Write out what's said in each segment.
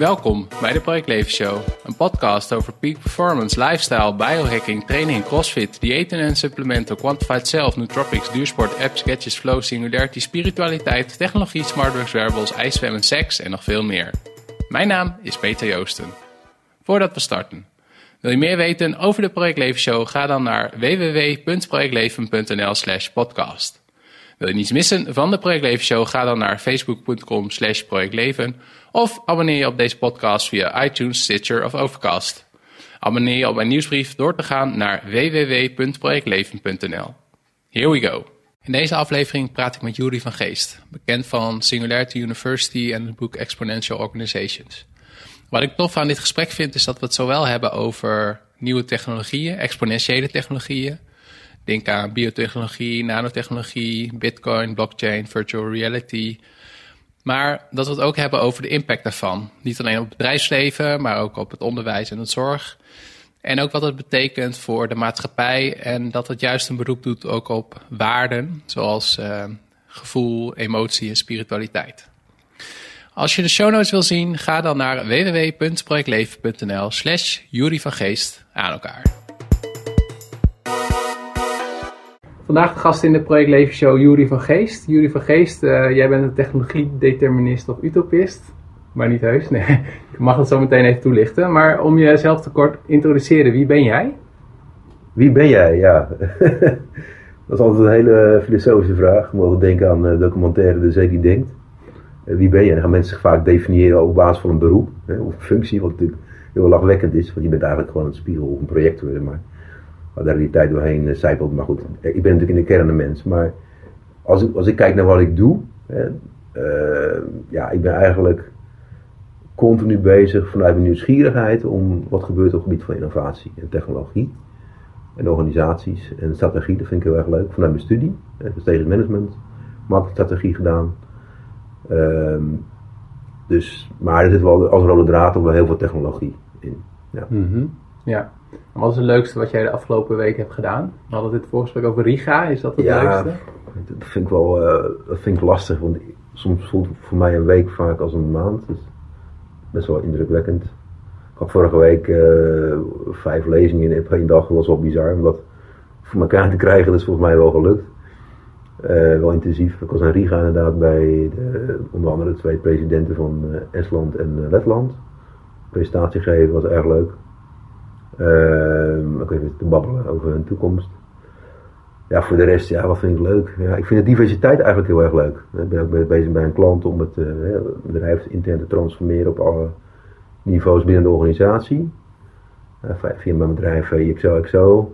Welkom bij de Project Show, een podcast over peak performance, lifestyle, biohacking, training, crossfit, diëten en supplementen, quantified self, nootropics, duursport, apps, gadgets, flow, singularity, spiritualiteit, technologie, smartworks, wearables, ijszwemmen, seks en nog veel meer. Mijn naam is Peter Joosten. Voordat we starten, wil je meer weten over de Project Show? Ga dan naar www.projectleven.nl slash podcast. Wil je niets missen van de Project Show? Ga dan naar facebook.com slash projectleven of abonneer je op deze podcast via iTunes, Stitcher of Overcast. Abonneer je op mijn nieuwsbrief door te gaan naar www.projectleven.nl. Here we go. In deze aflevering praat ik met Jury van Geest, bekend van Singularity University en het boek Exponential Organizations. Wat ik tof aan dit gesprek vind is dat we het zowel hebben over nieuwe technologieën, exponentiële technologieën. Denk aan biotechnologie, nanotechnologie, bitcoin, blockchain, virtual reality, maar dat we het ook hebben over de impact daarvan. Niet alleen op het bedrijfsleven, maar ook op het onderwijs en het zorg. En ook wat het betekent voor de maatschappij. En dat het juist een beroep doet ook op waarden, zoals uh, gevoel, emotie en spiritualiteit. Als je de show notes wil zien, ga dan naar www.projectleven.nl slash Jury van Geest aan elkaar. Vandaag de gast in de Project Leven Show, Jury van Geest. Jury van Geest, uh, jij bent een technologie-determinist of utopist. Maar niet heus, nee. Ik mag het zo meteen even toelichten. Maar om jezelf te kort introduceren, wie ben jij? Wie ben jij, ja. dat is altijd een hele filosofische vraag. We mogen denken aan de documentaire De Zee die Denkt. Uh, wie ben je? Dan gaan mensen zich vaak definiëren op basis van een beroep hè, of een functie. Wat natuurlijk heel lachwekkend is, want je bent eigenlijk gewoon een spiegel of een projector. Maar waar de tijd doorheen zijpelt. Maar goed, ik ben natuurlijk in de kern een mens. Maar als ik, als ik kijk naar wat ik doe, hè, uh, ja, ik ben eigenlijk continu bezig vanuit mijn nieuwsgierigheid om wat gebeurt op het gebied van innovatie en technologie. En organisaties en strategie, dat vind ik heel erg leuk. Vanuit mijn studie, strategisch management, marketingstrategie gedaan. Uh, dus, maar er zit wel als rode draad ook wel heel veel technologie in. Ja. -hmm. Ja. Wat is het leukste wat jij de afgelopen week hebt gedaan? We hadden dit voorgesprek over Riga, is dat het ja, leukste? dat vind ik wel uh, dat vind ik lastig, want soms voelt het voor mij een week vaak als een maand. Dus best wel indrukwekkend. Ik had vorige week uh, vijf lezingen in één dag, dat was wel bizar om dat voor elkaar te krijgen. Dat is volgens mij wel gelukt. Uh, wel intensief. Ik was in Riga inderdaad bij de, onder andere de twee presidenten van Estland en Letland. De presentatie geven was erg leuk. Uh, ook even te babbelen over hun toekomst. Ja, voor de rest, ja, wat vind ik leuk? Ja, ik vind de diversiteit eigenlijk heel erg leuk. Ik ben ook bezig bij een klant om het uh, bedrijf intern te transformeren op alle niveaus binnen de organisatie. Uh, via mijn bedrijf IXO XO.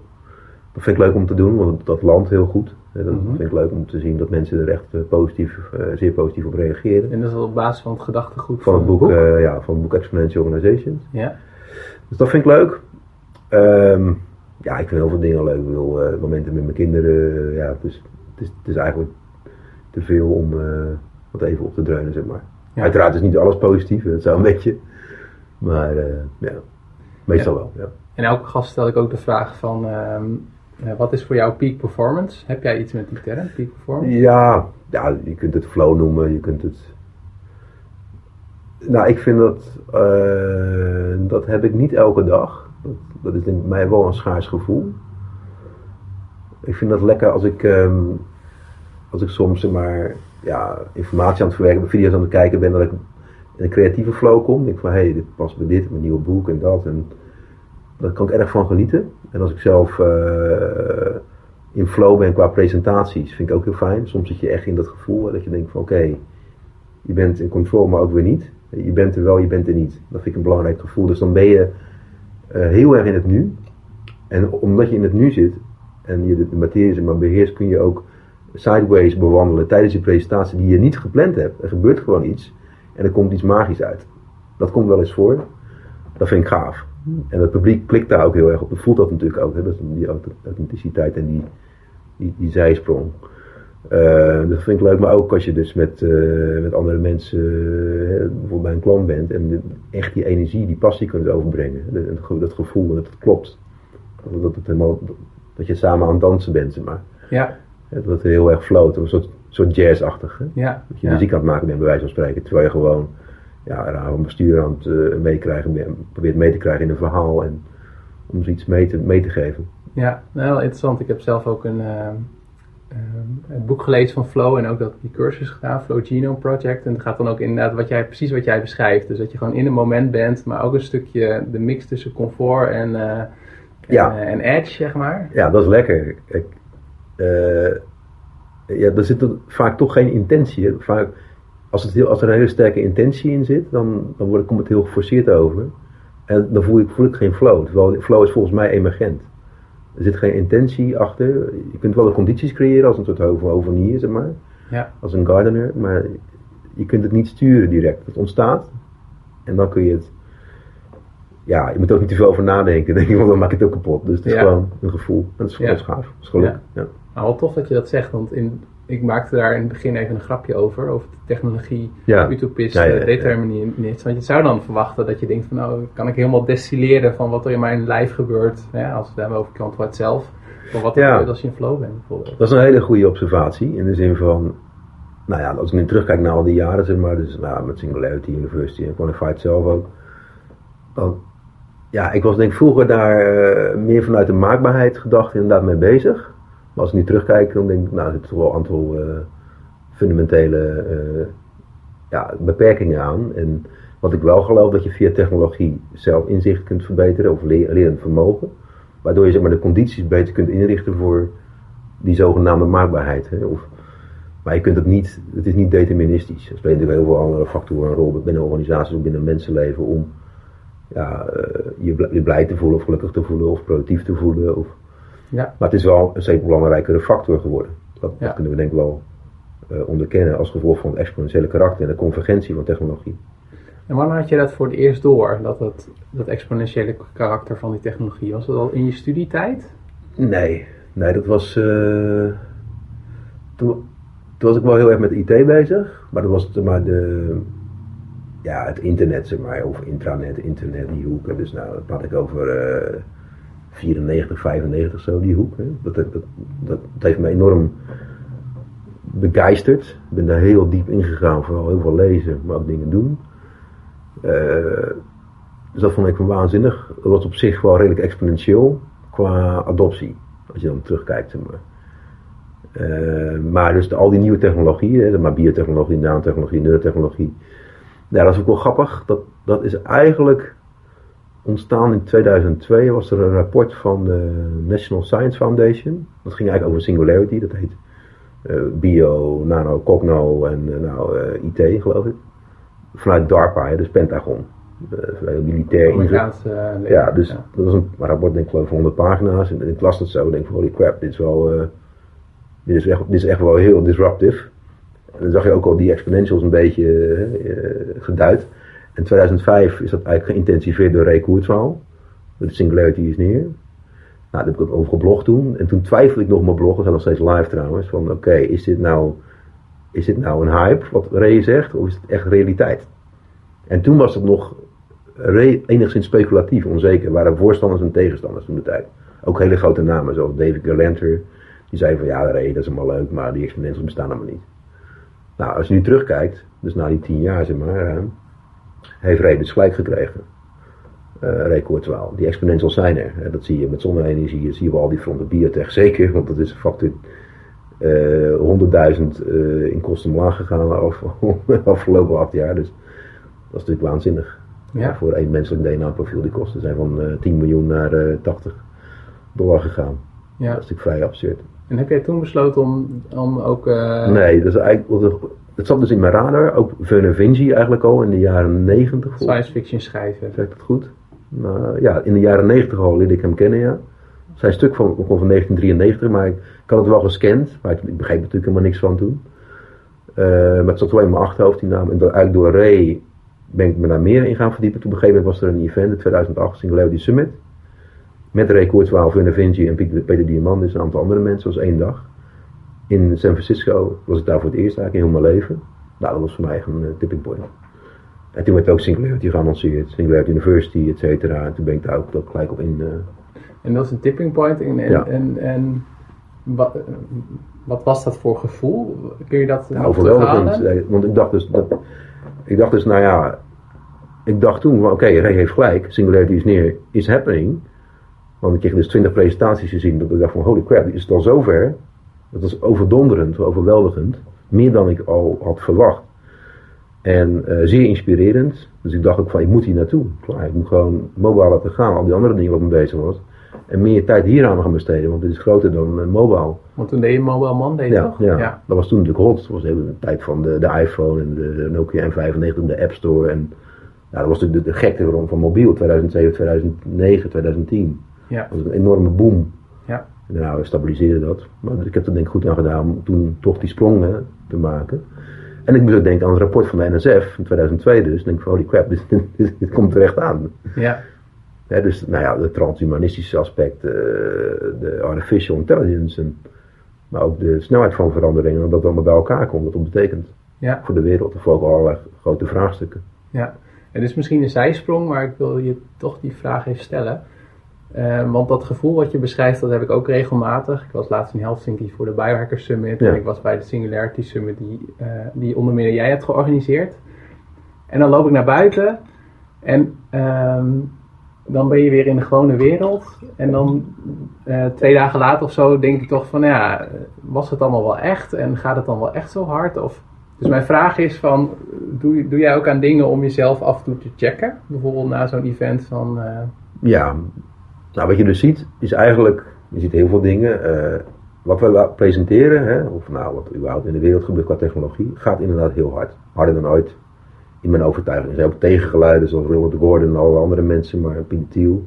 Dat vind ik leuk om te doen, want dat landt heel goed. Dat -hmm. vind ik leuk om te zien dat mensen er echt positief, zeer positief op reageren. En dat is op basis van het gedachtegoed van, van het boek? boek? ja, van het boek Exponential Organizations. Ja. Dus dat vind ik leuk. Um, ja, ik vind heel veel dingen leuk. Ik uh, momenten met mijn kinderen. Uh, ja, dus het is, het is eigenlijk te veel om uh, wat even op te dreunen, zeg maar. Ja. Uiteraard is niet alles positief, dat zou een beetje. Maar ja, meestal ja. wel. Ja. En elke gast stel ik ook de vraag van, um, wat is voor jou peak performance? Heb jij iets met die term, peak performance? Ja, ja, je kunt het flow noemen, je kunt het... Nou, ik vind dat, dat heb ik niet elke dag. Dat, is in mij wel een schaars gevoel. Ik vind dat lekker als ik, um, als ik soms maar, ja, informatie aan het verwerken, video's aan het kijken ben, dat ik in een creatieve flow kom. Ik denk van hey, dit past bij dit, mijn nieuwe boek en dat. En daar kan ik erg van genieten. En als ik zelf uh, in flow ben qua presentaties, vind ik ook heel fijn. Soms zit je echt in dat gevoel dat je denkt van oké, je bent in controle, maar ook weer niet. Je bent er wel, je bent er niet. Dat vind ik een belangrijk gevoel. Dus dan ben je heel erg in het nu. En omdat je in het nu zit en je de materie maar beheerst, kun je ook sideways bewandelen tijdens je presentatie die je niet gepland hebt. Er gebeurt gewoon iets en er komt iets magisch uit. Dat komt wel eens voor. Dat vind ik gaaf. En het publiek klikt daar ook heel erg op. Dat voelt dat natuurlijk ook. Hè? Dat die authenticiteit en die, die, die zijsprong. Uh, dat vind ik leuk, maar ook als je dus met, uh, met andere mensen, uh, bijvoorbeeld bij een klant bent en echt die energie, die passie kunt overbrengen. Dat, dat gevoel, dat het klopt. Dat, het helemaal, dat je samen aan het dansen bent, zeg maar. Ja. Dat het heel erg float, een soort, soort jazzachtig. Hè? Ja. Dat je ja. muziek aan het maken bent, bij wijze van spreken, terwijl je gewoon ja, van bestuur aan het meekrijgen, probeert mee te krijgen in een verhaal en om ze iets mee te, mee te geven. Ja, nou, interessant. Ik heb zelf ook een, uh, het boek gelezen van Flow en ook dat, die cursus gedaan, Flow Genome Project. En het gaat dan ook inderdaad wat jij, precies wat jij beschrijft. Dus dat je gewoon in een moment bent, maar ook een stukje de mix tussen comfort en, uh, ja. en, edge, zeg maar. Ja, dat is lekker. Ik, ja, er zit vaak toch geen intentie. Vaak, als, het heel, als er een hele sterke intentie in zit, dan, dan wordt, komt het heel geforceerd over. En dan voel ik, voel ik geen flow. Terwijl flow is volgens mij emergent. Er zit geen intentie achter. Je kunt wel de condities creëren als een soort hovenier, zeg maar. Ja. Als een gardener. Maar je kunt het niet sturen direct. Het ontstaat. En dan kun je het... Ja, je moet er ook niet te veel over nadenken. denk ik, want dan maak je het ook kapot. Dus het is gewoon een gevoel. En dat is, ja. gaaf. Dat is geluk. Ja. Nou, wel tof dat je dat zegt. Want in, ik maakte daar in het begin even een grapje over. Over de technologie, ja. utopist, ja, ja. Want je zou dan verwachten dat je denkt van nou, kan ik helemaal destilleren van wat er in mijn lijf gebeurt. Als we het hebben over Kant zelf. Van wat er gebeurt als je in flow bent bijvoorbeeld. Dat is een hele goede observatie. In de zin van, nou ja, als ik nu terugkijk naar al die jaren, zeg maar. Dus nou, met Singularity University en Quantified zelf ook. Dan, ja, ik was denk ik vroeger daar uh, meer vanuit de maakbaarheid gedacht inderdaad mee bezig. Maar als ik nu terugkijk, dan denk ik, nou, er zitten toch wel een aantal uh, fundamentele uh, ja, beperkingen aan. En wat ik wel geloof, dat je via technologie zelf inzicht kunt verbeteren of lerend vermogen. Waardoor je zeg maar, de condities beter kunt inrichten voor die zogenaamde maakbaarheid. Hè? Of, maar je kunt het niet, het is niet deterministisch. Er spelen natuurlijk heel veel andere factoren een rol binnen organisaties of binnen mensenleven om ja, je, je blij te voelen of gelukkig te voelen of productief te voelen. Of, ja. Maar het is wel een steeds belangrijkere factor geworden. Dat, dat kunnen we denk ik wel uh, onderkennen als gevolg van het exponentiële karakter en de convergentie van technologie. En wanneer had je dat voor het eerst door, dat, het, dat exponentiële karakter van die technologie? Was dat al in je studietijd? Nee, nee dat was. Uh, toen, toen, was ik wel heel erg met IT bezig, maar dat was maar de. Ja, het internet, zeg maar, of intranet, internet, die hoeken. Dus nou, dat praat ik over. Uh, 94, 95 zo, die hoek. Hè. Dat, dat, dat, heeft me enorm begeisterd. Ik ben daar heel diep ingegaan, vooral heel veel lezen, maar ook dingen doen. Uh, dus dat vond ik waanzinnig. Dat was op zich wel redelijk exponentieel qua adoptie, als je dan terugkijkt. Maar. Uh, maar dus al die nieuwe technologieën, de maar biotechnologie, nanotechnologie, neurotechnologie. Ja, dat is ook wel grappig. Dat, dat is eigenlijk ontstaan in 2002 was er een rapport van de National Science Foundation. Dat ging eigenlijk over singularity, dat heet uh, bio, nano, cogno en uh, nou, uh, IT geloof ik. Vanuit DARPA, dus Pentagon. Militair inzet. ja, dus dat was een rapport denk ik geloof van 100 pagina's. En ik las het zo en denk van holy crap, dit is wel, dit is echt, dit is echt wel heel disruptive. En dan zag je ook al die exponentials een beetje geduid. In 2005 is dat eigenlijk geïntensiveerd door Ray Kurzweil. De Singularity is neer. Nou, daar heb ik ook over geblogd toen. En toen twijfelde ik nog mijn blog, dat nog steeds live trouwens. Van oké, is dit nou is dit nou een hype, wat Ray zegt, of is het echt realiteit? En toen was het nog enigszins speculatief, onzeker. Er waren voorstanders en tegenstanders toen de tijd. Ook hele grote namen, zoals David Galanter. Die zei van ja, Ray, dat is allemaal leuk, maar die exponentials bestaan allemaal niet. Nou, als je nu terugkijkt, dus na die tien jaar zeg maar, ruim, heeft dus gelijk gekregen. Uh, Ray Kurzweil. Die exponentials zijn er. Dat zie je met zonne-energie, zie je wel al die fronten biotech zeker, want dat is een factor uh, eh, 100.000 uh, eh, in kosten omlaag gegaan de afgelopen acht jaar. Dus dat is natuurlijk waanzinnig. Ja. Voor één menselijk DNA-profiel, die kosten zijn van uh, 10 miljoen naar 80 dollar gegaan. Ja. Dat is natuurlijk vrij absurd. En heb jij toen besloten om, om ook... Nee, dat is eigenlijk het zat dus in mijn radar, ook Werner Vinci eigenlijk al in de jaren 90. Science fiction schrijven. Zegt het goed? Nou, ja, in de jaren 90 al leerde ik hem kennen, ja. Zijn stuk van, van 1993, maar ik, ik, had het wel gescand, maar ik, ik begreep natuurlijk helemaal niks van toen. Uh, maar het zat wel in mijn achterhoofd, die naam. En door, eigenlijk door Ray ben ik me daar meer in gaan verdiepen. Toen op een gegeven moment was er een event in 2008, Singularity Summit. Met Ray Kurzweil, Werner Vinci en Peter Diamandis en een aantal andere mensen, dat was één dag in San Francisco was ik daar voor het eerst eigenlijk in heel mijn leven. Nou, dat was voor mij een uh, tipping point. En toen werd ook Singularity geannonceerd, Singularity University, et cetera. En toen ben ik daar ook, ook gelijk op in. Uh, en dat is een tipping point. En, en, ja. en, en wat, wat, was dat voor gevoel? Kun je dat nou, overweldigend. Want ik dacht dus, dat, ik dacht dus, nou ja, ik dacht toen, oké, okay, Ray heeft gelijk, Singularity is neer, is happening. Want ik kreeg dus 20 presentaties gezien, dat ik dacht van holy crap, is het al zover? Dat was overdonderend, overweldigend. Meer dan ik al had verwacht. En uh, zeer inspirerend. Dus ik dacht ook van, ik moet hier naartoe. Klaar, ik moet gewoon mobile laten gaan, al die andere dingen wat me bezig was. En meer tijd hier aan gaan besteden, want dit is groter dan uh, mobile. Want toen deed je Mobile Monday ja, toch? Ja, ja, dat was toen natuurlijk hot. Dat was even de tijd van de, de iPhone en de Nokia N95, de App Store. En ja, dat was natuurlijk de, de gekte rond van mobiel, 2007, 2009, 2010. Ja. Dat was een enorme boom. Ja. En nou, we stabiliseerden dat. Maar ik heb er denk ik goed aan gedaan om toen toch die sprong hè, te maken. En ik moet ook denken aan het rapport van de NSF van 2002 dus. denk ik van, holy crap, dit, dit, dit komt terecht aan. Ja. dus nou ja, de transhumanistische aspect, uh, de artificial intelligence, en, maar ook de snelheid van verandering, en dat allemaal bij elkaar komt, wat dat betekent ja. voor de wereld. Of ook allerlei grote vraagstukken. Ja, het is misschien een zijsprong, maar ik wil je toch die vraag even stellen. Uh, want dat gevoel wat je beschrijft, dat heb ik ook regelmatig. Ik was laatst in Helsinki voor de Biohacker Summit. Ja. En ik was bij de Singularity Summit die, uh, die onder meer jij hebt georganiseerd. En dan loop ik naar buiten. En um, dan ben je weer in de gewone wereld. En dan uh, twee dagen later of zo denk ik toch van ja, was het allemaal wel echt? En gaat het dan wel echt zo hard? Of, dus mijn vraag is van, doe, doe jij ook aan dingen om jezelf af en toe te checken? Bijvoorbeeld na zo'n event van... ja, nou, wat je dus ziet, is eigenlijk, je ziet heel veel dingen. Uh, wat we presenteren, hè, of nou, wat überhaupt in de wereld gebeurt qua technologie, gaat inderdaad heel hard. Harder dan ooit, in mijn overtuiging. Er zijn ook tegengeluiden, zoals Robert Gordon en alle andere mensen, maar Pieter Thiel.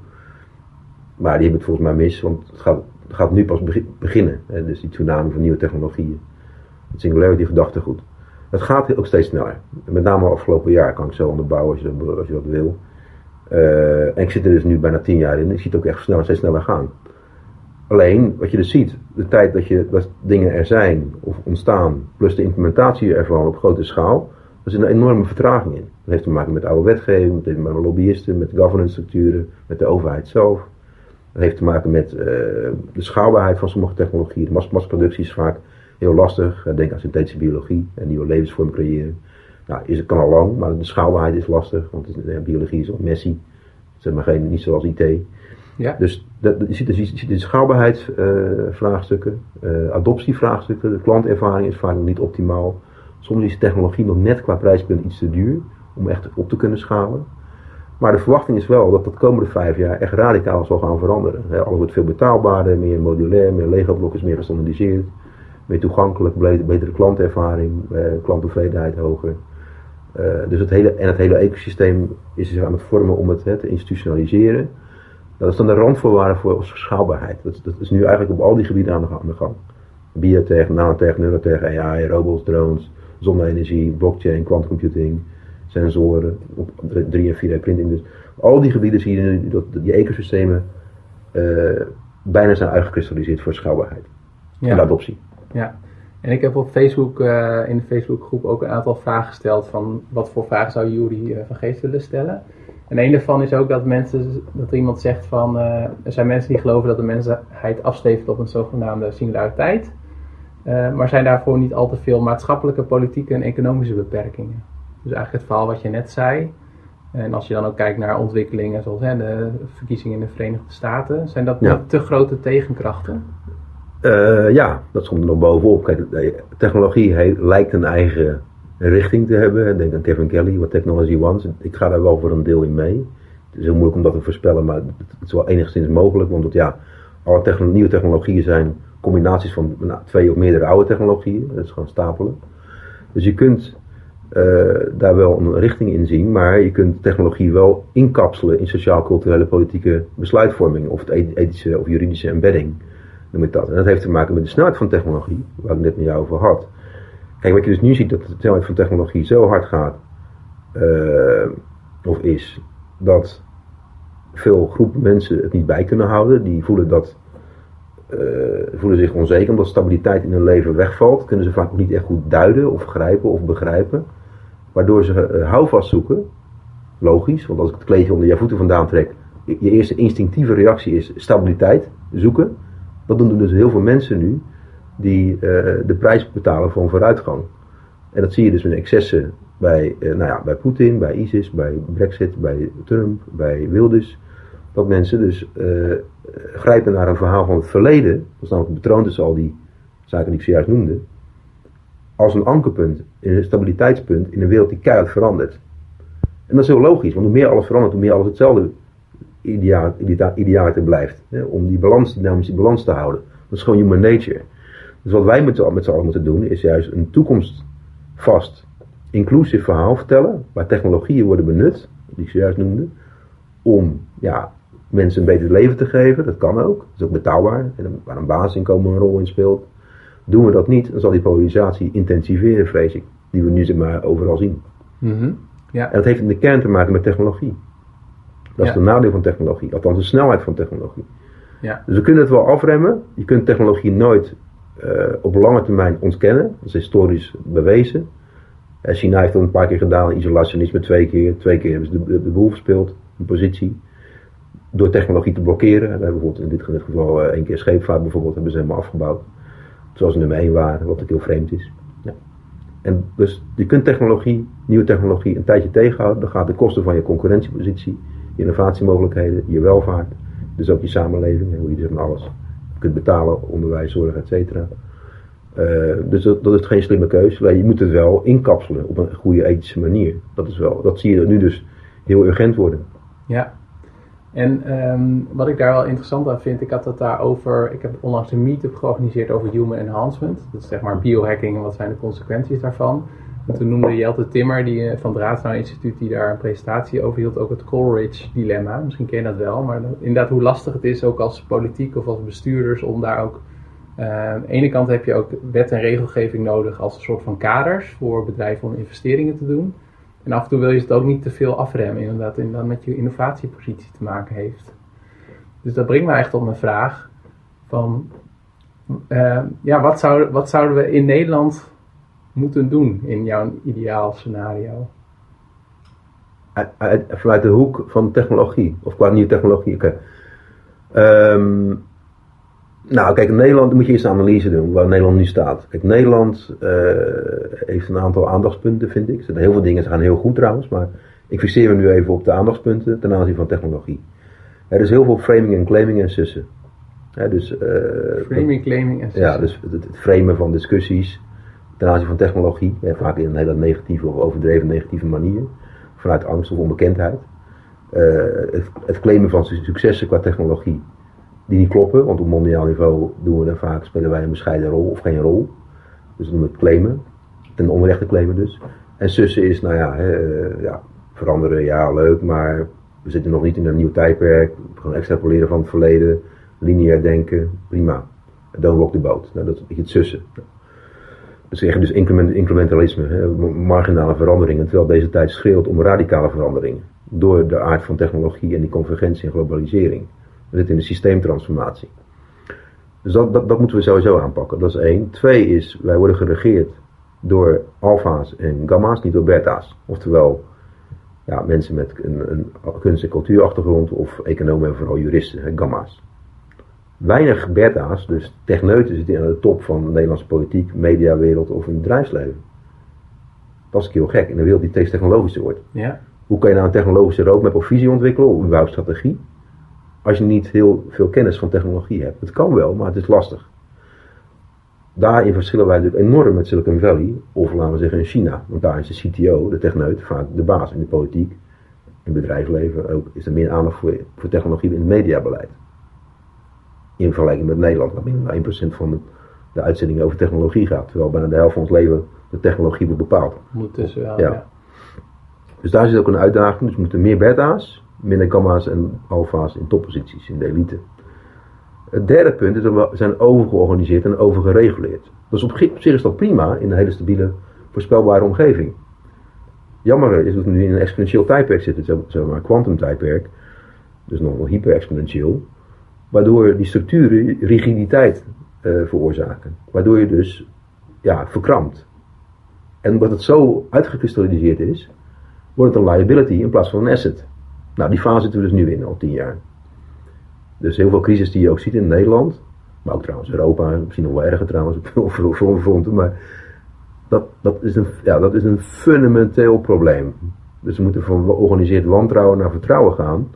Maar die hebben het volgens mij mis, want het gaat, gaat nu pas beginnen. Hè, dus die tsunami van nieuwe technologieën. Het singularity gedachtegoed. Het gaat ook steeds sneller. Met name afgelopen jaar kan ik zo onderbouwen als als je dat wil. Uh, en ik zit er dus nu bijna tien jaar in. Ik zie het ook echt sneller, steeds sneller gaan. Alleen, wat je dus ziet, de tijd dat, je, dat dingen er zijn of ontstaan, plus de implementatie ervan op grote schaal, er zit een enorme vertraging in. Dat heeft te maken met oude wetgeving, met lobbyisten, met governance structuren, met de overheid zelf. Dat heeft te maken met uh, de schaalbaarheid van sommige technologieën. De mas massaproductie is vaak heel lastig. Denk aan synthetische biologie en nieuwe levensvormen creëren. Nou, is, het kan al lang, maar de schaalbaarheid is lastig, want de biologie is al messy. Zeg maar geen, niet zoals IT. Ja. Dus dat, je ziet, je ziet de schaalbaarheidsvraagstukken, uh, uh, adoptievraagstukken, de klantervaring is vaak nog niet optimaal. Soms is de technologie nog net qua prijspunt iets te duur om echt op te kunnen schalen. Maar de verwachting is wel dat dat de komende vijf jaar echt radicaal zal gaan veranderen. He, alles wordt veel betaalbaarder, meer modulair, meer Lego-blokjes, meer gestandardiseerd, meer toegankelijk, betere klantervaring, uh, klanttevredenheid hoger. Uh, dus het hele, en het hele ecosysteem is zich aan het vormen om het hè, te institutionaliseren. Dat is dan de randvoorwaarde voor schaalbaarheid. Dat, dat, is nu eigenlijk op al die gebieden aan de, aan de gang. Biotech, nanotech, neurotech, AI, robots, drones, zonne-energie, blockchain, quantumcomputing, sensoren, 3 en 4D printing. Dus al die gebieden zie je nu dat die ecosystemen uh, bijna zijn uitgekristalliseerd voor schaalbaarheid ja. en adoptie. Ja. En ik heb op Facebook, uh, in de Facebookgroep ook een aantal vragen gesteld van wat voor vragen zou Jury uh, van Geest willen stellen. En een daarvan is ook dat, mensen, dat er iemand zegt van uh, er zijn mensen die geloven dat de mensheid afstevend op een zogenaamde singulariteit. maar zijn daarvoor niet al te veel maatschappelijke, politieke en economische beperkingen. Dus eigenlijk het verhaal wat je net zei. En als je dan ook kijkt naar ontwikkelingen zoals hè, de verkiezingen in de Verenigde Staten, zijn dat ja. niet te grote tegenkrachten? Uh, ja, dat komt er nog bovenop. Kijk, technologie lijkt een eigen richting te hebben. Denk aan Kevin Kelly, wat Technology Wants. Ik ga daar wel voor een deel in mee. Het is heel moeilijk om dat te voorspellen, maar het is wel enigszins mogelijk. Want ja, alle nieuwe technologieën zijn combinaties van nou, twee of meerdere oude technologieën. Dat is gewoon stapelen. Dus je kunt uh, daar wel een richting in zien, maar je kunt technologie wel inkapselen in sociaal-culturele politieke besluitvorming of het ethische of juridische embedding dat. En dat heeft te maken met de snelheid van technologie, waar ik net met jou over had. Kijk, wat je dus nu ziet, dat de snelheid van technologie zo hard gaat, uh, of is, dat veel groepen mensen het niet bij kunnen houden. Die voelen, dat, uh, voelen zich onzeker omdat stabiliteit in hun leven wegvalt. Kunnen ze vaak niet echt goed duiden of grijpen of begrijpen. Waardoor ze uh, houvast zoeken. Logisch, want als ik het kleedje onder je voeten vandaan trek, je eerste instinctieve reactie is stabiliteit zoeken. Dat doen dus heel veel mensen nu die uh, de prijs betalen voor een vooruitgang. En dat zie je dus met excessen bij, eh, nou ja, bij Poetin, bij ISIS, bij Brexit, bij Trump, bij Wilders. Dat mensen dus eh, grijpen naar een verhaal van het verleden. Dat is namelijk betroond tussen al die zaken die ik zojuist noemde. Als een ankerpunt, een stabiliteitspunt in een wereld die keihard verandert. En dat is heel logisch, want hoe meer alles verandert, hoe meer alles hetzelfde ideaal blijft. Hè, om die balans, dynamische balans te houden. Dat is gewoon human nature. Dus wat wij met z'n allen moeten doen, is juist een toekomstvast, inclusief verhaal vertellen, waar technologieën worden benut, die ik zojuist noemde, om ja, mensen een beter leven te geven. Dat kan ook, dat is ook betaalbaar, en waar een basisinkomen een rol in speelt. Doen we dat niet, dan zal die polarisatie intensiveren, vrees ik, die we nu zeg maar overal zien. Mhm. ja. En dat heeft in de kern te maken met technologie. Dat is het nadeel van technologie, althans de snelheid van technologie. Ja. Dus we kunnen het wel afremmen. Je kunt technologie nooit eh, op lange termijn ontkennen. Dat is historisch bewezen. Eh, China heeft dat een paar keer gedaan, isolationisme twee keer. Twee keer hebben ze de, de, boel verspeeld, een positie. Door technologie te blokkeren. We hebben bijvoorbeeld in dit geval eh, één keer scheepvaart bijvoorbeeld hebben ze helemaal afgebouwd. Zoals ze nummer één waren, wat ook heel vreemd is. Ja. En dus je kunt technologie, nieuwe technologie, een tijdje tegenhouden. Dan gaat de kosten van je concurrentiepositie, je innovatiemogelijkheden, je welvaart. Dus ook je samenleving, hoe je zeg maar alles kunt betalen, onderwijs, zorg, et cetera. Eh, dus dat, dat is geen slimme keuze. Maar je moet het wel inkapselen op een goede ethische manier. Dat, is wel, dat zie je nu dus heel urgent worden. Ja. En ehm, wat ik daar wel interessant aan vind, ik had het daarover, ik heb onlangs een meetup georganiseerd over human enhancement. Dat is zeg maar biohacking en wat zijn de consequenties daarvan. En toen noemde Jelte Timmer die, eh, van het Instituut, die daar een presentatie over hield, ook het Coleridge dilemma. Misschien ken je dat wel, maar dat- inderdaad hoe lastig het is ook als politiek of als bestuurders om daar ook... eh, aan de ene kant heb je ook wet en regelgeving nodig als een soort van kaders voor bedrijven om investeringen te doen. En af en toe wil je het ook niet te veel afremmen, inderdaad, inderdaad met je innovatiepositie te maken heeft. Dus dat brengt me echt op mijn vraag van, eh, ja, wat, zou, wat zouden we in Nederland moeten doen in jouw ideaal scenario? Uit- uit- vanuit de hoek van technologie, of qua nieuwe technologie. Ehm, nou, kijk, in Nederland moet je eerst een analyse doen waar Nederland nu staat. Kijk, Nederland eh, heeft een aantal aandachtspunten, vind ik. Er zijn heel veel dingen, gaan heel goed trouwens, maar ik fixeer me nu even op de aandachtspunten ten aanzien van technologie. Er is heel veel framing en claiming en sussen. Dus, eh, Framing, claiming en ja, dus het, het framen van discussies ten aanzien van technologie, hè, vaak in een hele negatieve of overdreven negatieve manier, vanuit angst of onbekendheid. Eh, het, claimen van su- successen qua technologie, die niet kloppen, want op mondiaal niveau doen we daar vaak, spelen wij een bescheiden rol of geen rol. Dus dat noemen we het claimen, ten onrechte claimen dus. En sussen is, nou ja, eh, ja, veranderen, ja, leuk, maar we zitten nog niet in een nieuw tijdperk, gewoon extrapoleren van het verleden, lineair denken, prima. Don't rock the boat. Nou, dat is een beetje het sussen. Zeggen dus increment- incrementalisme, marginale veranderingen, terwijl deze tijd schreeuwt om radicale veranderingen. Door de aard van technologie en die convergentie en globalisering. We zitten in een systeemtransformatie. Dus dat, dat, dat moeten we sowieso aanpakken. Dat is één. Twee is, wij worden geregeerd door alfa's en gamma's, niet door beta's. Oftewel, ja, mensen met een, een kunst- en cultuurachtergrond of economen en vooral juristen, gamma's weinig beta's, dus techneuten zitten aan de top van de Nederlandse politiek, mediawereld of in het bedrijfsleven. Dat is heel gek in een wereld die steeds technologischer wordt. Ja, Hoe kan je nou een technologische roadmap of visie ontwikkelen, of überhaupt strategie, als je niet heel veel kennis van technologie hebt? Het kan wel, maar het is lastig. Daarin verschillen wij natuurlijk enorm met Silicon Valley, of laten we zeggen in China. Want daar is de CTO, de techneut, vaak de baas in de politiek, in het bedrijfsleven ook, is er meer aandacht voor, voor technologie in het mediabeleid in vergelijking met Nederland, waar minder dan 1% van de, uitzendingen over technologie gaat. Terwijl bijna de helft van ons leven de technologie wordt bepaald. ondertussen wel. Ja. Ja. Dus daar zit ook een uitdaging. Dus we moeten meer beta's, minder gamma's en alfa's in topposities, in de elite. Het derde punt is dat we zijn overgeorganiseerd en overgereguleerd. Dus op, op zich is dat prima in een hele stabiele, voorspelbare omgeving. Jammer is dat we nu in een exponentieel tijdperk zitten, zeg- maar, quantum tijdperk. Dus nog wel hyper-exponentieel. Waardoor die structuren rigiditeit eh, veroorzaken. Waardoor je dus ja, verkrampt. En omdat het zo uitgekristalliseerd is, wordt het een liability in plaats van een asset. Nou, die fase zitten we dus nu in, al tien jaar. Dus heel veel crisis die je ook ziet in Nederland, maar ook trouwens Europa, misschien nog wel erger trouwens, op veel maar dat, dat, is een, ja, dat is een fundamenteel probleem. Dus we moeten van georganiseerd wantrouwen naar vertrouwen gaan.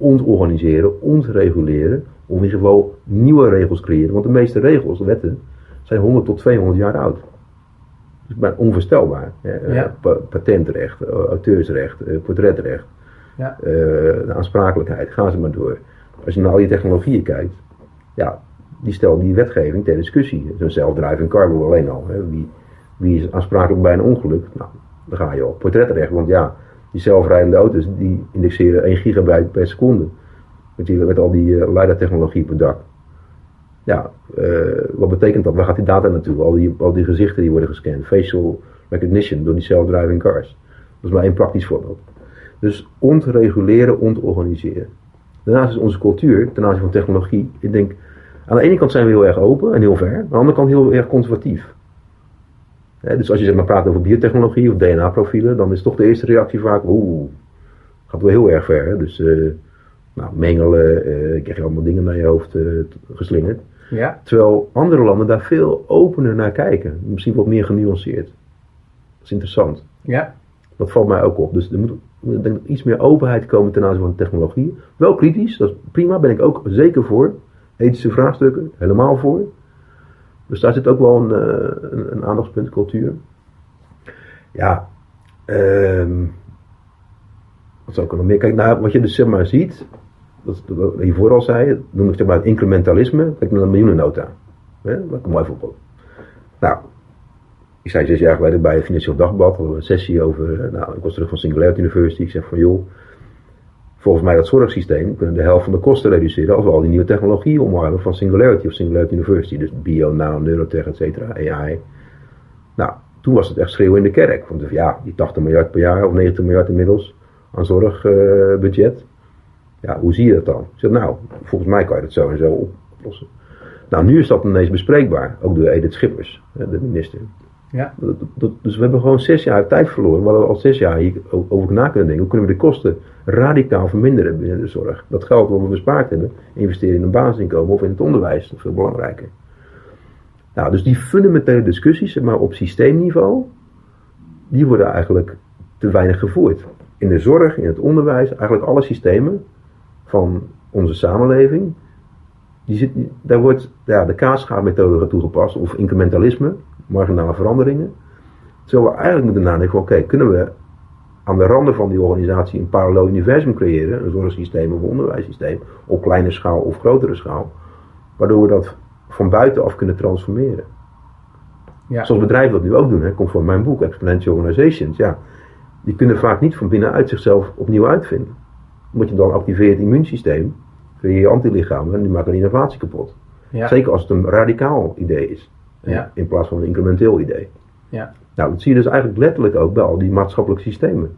Ontorganiseren, ontreguleren. Of in ieder geval nieuwe regels creëren. Want de meeste regels, wetten, zijn 100 tot 200 jaar oud. Dus bijna onvoorstelbaar. Ja. Patentrecht, eh, auteursrecht, eh, portretrecht. Ja. Uh, de aansprakelijkheid, gaan ze maar door. Als je naar al die technologieën kijkt, ja, die stellen die wetgeving ter discussie. Zo'n self-driving car alleen al. Hè. Wie, wie is aansprakelijk bij een ongeluk? Nou, dan ga je op portretrecht, want ja, die zelfrijdende auto's die indexeren 1 gigabyte per seconde. Met, die, met al die uh, leidertechnologie per dak. Ja, uh, wat betekent dat? Waar gaat die data naartoe? Al die, al die gezichten die worden gescand. Facial recognition door die self-driving cars. Dat is maar één praktisch voorbeeld. Dus ontreguleren, ontorganiseren. Daarnaast is onze cultuur ten aanzien van technologie, ik denk, aan de ene kant zijn we heel erg open en heel ver, aan de andere kant heel erg conservatief. Dus als je zeg maar praat over biotechnologie of DNA-profielen, dan is toch de eerste reactie vaak, oeh, gaat wel heel erg ver. Dus uh, nou, mengelen, uh, krijg je allemaal dingen naar je hoofd uh, geslingerd. Ja. Terwijl andere landen daar veel opener naar kijken. Misschien wat meer genuanceerd. Dat is interessant. Ja. Dat valt mij ook op. Dus er moet ik denk iets meer openheid komen ten aanzien van technologie. Wel kritisch, dat is prima, ben ik ook zeker voor. Ethische vraagstukken, helemaal voor. Dus daar zit ook wel een, uh, een, een aandachtspunt, cultuur. Ja, um, wat zou ik nog meer? Kijk, nou, wat je dus zeg maar ziet, dat, wat je hiervoor al zei, noem ik zeg maar het incrementalisme. Kijk naar een miljoenennota. Hè? Wat een mooi voorbeeld. Nou, ik zei zes jaar geleden bij het Financieel Dagblad, hadden een sessie over, eh, nou, ik was terug van Singularity University, ik zeg van joh, volgens mij dat zorgsysteem kunnen de helft van de kosten reduceren als we al die nieuwe technologie omarmen van Singularity of Singularity University, dus bio, nano, neurotech, et cetera, AI. Nou, toen was het echt schreeuwen in de kerk, want ja, die 80 miljard per jaar of 90 miljard inmiddels aan zorgbudget, uh, ja, hoe zie je dat dan? Ik zeg, nou, volgens mij kan je dat zo en zo oplossen. Nou, nu is dat ineens bespreekbaar, ook door Edith Schippers, de minister. Ja. Dus we hebben gewoon zes jaar tijd verloren. We hadden al zes jaar over na kunnen denken. Hoe kunnen we de kosten radicaal verminderen binnen de zorg? Dat geld wat we bespaard hebben, investeren in een basisinkomen of in het onderwijs. Dat is veel belangrijker. Nou, dus die fundamentele discussies, maar op systeemniveau, die worden eigenlijk te weinig gevoerd. In de zorg, in het onderwijs, eigenlijk alle systemen van onze samenleving, die zit, daar wordt ja, de kaasschaarmethode toegepast, of incrementalisme marginale veranderingen. Terwijl we eigenlijk moeten nadenken van oké, kunnen we aan de randen van die organisatie een parallel universum creëren, een zorgsysteem of een onderwijssysteem, op kleine schaal of grotere schaal, waardoor we dat van buitenaf kunnen transformeren. Ja. Zoals bedrijven dat nu ook doen, hè, komt van mijn boek, Exponential Organizations. Ja, die kunnen vaak niet van binnenuit zichzelf opnieuw uitvinden. Omdat je dan activeert het immuunsysteem, creëer je antilichamen en die maken een innovatie kapot. Ja. Zeker als het een radicaal idee is. Ja. In plaats van een incrementeel idee. Ja. Nou, dat zie je dus eigenlijk letterlijk ook bij al die maatschappelijke systemen.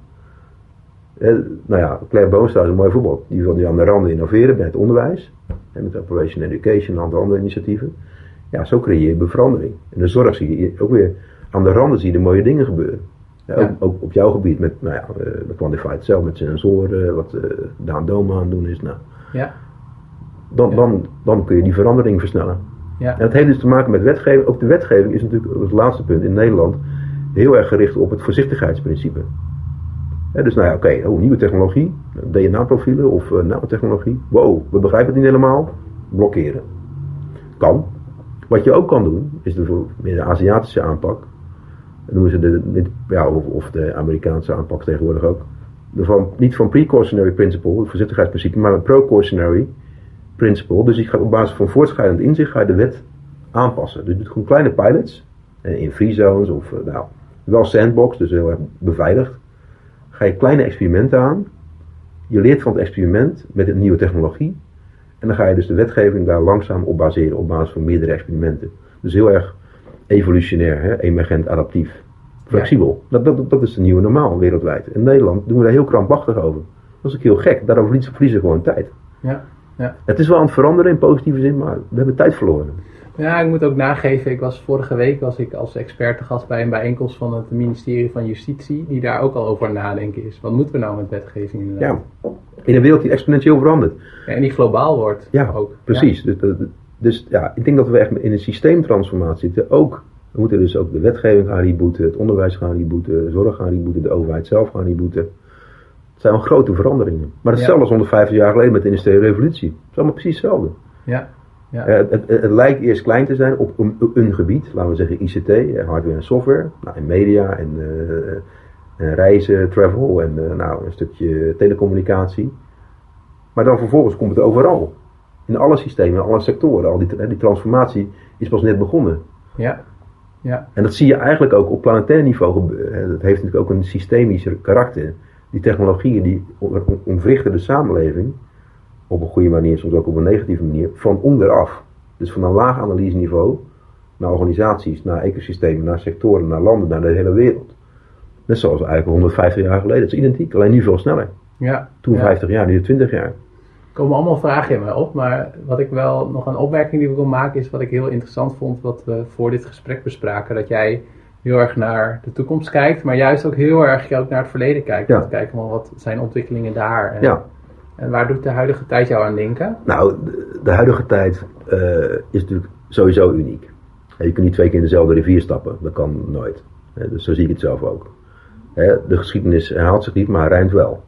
Eh, nou ja, Claire Boonstra is een mooi voorbeeld. Die wil nu aan de randen innoveren bij het onderwijs. En met Operation Education en andere initiatieven. Ja, zo creëer je verandering. En de zorg zie je ook weer aan de randen zie je de mooie dingen gebeuren. Ja, ook, op jouw gebied met, nou ja, met Quantified Cell, met sensoren, wat Daan Doma aan het doen is. Nou, ja. Dan, Dan, dan kun je die verandering versnellen. Ja. En dat heeft dus te maken met wetgeving. Ook de wetgeving is natuurlijk, het laatste punt in Nederland, heel erg gericht op het voorzichtigheidsprincipe. dus nou ja, oké, oh, nieuwe technologie, DNA-profielen of uh, nanotechnologie. Wow, we begrijpen het niet helemaal. Blokkeren. Kan. Wat je ook kan doen, is de, de Aziatische aanpak. Noemen ze de, ja, of, of, de Amerikaanse aanpak tegenwoordig ook. De van, niet van precautionary principle, het voorzichtigheidsprincipe, maar een precautionary principle. Dus je gaat op basis van voortschrijdend inzicht ga je de wet aanpassen. Dus je doet gewoon kleine pilots. In free zones of eh, nou, wel sandbox, dus heel erg beveiligd. Ga je kleine experimenten aan. Je leert van het experiment met een nieuwe technologie. En dan ga je dus de wetgeving daar langzaam op baseren op basis van meerdere experimenten. Dus heel erg evolutionair, hè? emergent, adaptief. Flexibel. Dat, dat, dat is de nieuwe normaal wereldwijd. In Nederland doen we daar heel krampachtig over. Dat is ook heel gek. Daarover verliezen we gewoon tijd. Ja. Ja. Het is wel aan het veranderen in positieve zin, maar we hebben tijd verloren. Ja, ik moet ook nageven, ik was vorige week was ik als expert gast bij een bijeenkomst van het ministerie van Justitie, die daar ook al over nadenken is. Wat moeten we nou met wetgeving inderdaad? Ja, in een wereld die exponentieel verandert. Ja, en die globaal wordt ja, ook. precies. Dus, dus, ja, ik denk dat we echt in een systeemtransformatie zitten, ook We moeten dus ook de wetgeving gaan rebooten, het onderwijs gaan rebooten, de zorg gaan rebooten, de overheid zelf gaan rebooten. Zijn wel grote veranderingen. Maar hetzelfde Ja. als 150 jaar geleden met de industriële revolutie. Het is allemaal precies hetzelfde. Ja. Ja. Eh, het, het, lijkt eerst klein te zijn op een, een gebied, laten we zeggen ICT, eh, hardware en software, nou, en media en, eh, en reizen, travel en nou, een stukje telecommunicatie. Maar dan vervolgens komt het overal. In alle systemen, in alle sectoren. Al die, die transformatie is pas net begonnen. ja. Ja. En dat zie je eigenlijk ook op planetair niveau. Dat heeft natuurlijk ook een systemisch karakter. Die technologieën die ontwrichten de samenleving op een goede manier, soms ook op een negatieve manier, van onderaf. Dus van een laag analyseniveau naar organisaties, naar ecosystemen, naar sectoren, naar landen, naar de hele wereld. Net zoals eigenlijk 150 jaar geleden. Het is identiek, alleen nu veel sneller. ja. Toen Ja. 50 jaar, nu 20 jaar. Er komen allemaal vragen in mij op, maar wat ik wel nog een opmerking die ik wil maken is wat ik heel interessant vond, wat we voor dit gesprek bespraken, dat jij heel erg naar de toekomst kijkt, maar juist ook heel erg ook naar het verleden kijkt. Ja. Om te kijken van wat zijn ontwikkelingen daar en, Ja. en waar doet de huidige tijd jou aan denken? Nou, de, de huidige tijd eh, is natuurlijk sowieso uniek. Je kunt niet twee keer in dezelfde rivier stappen. Dat kan nooit. Dus zo zie ik het zelf ook. De geschiedenis herhaalt zich niet, maar rijmt wel.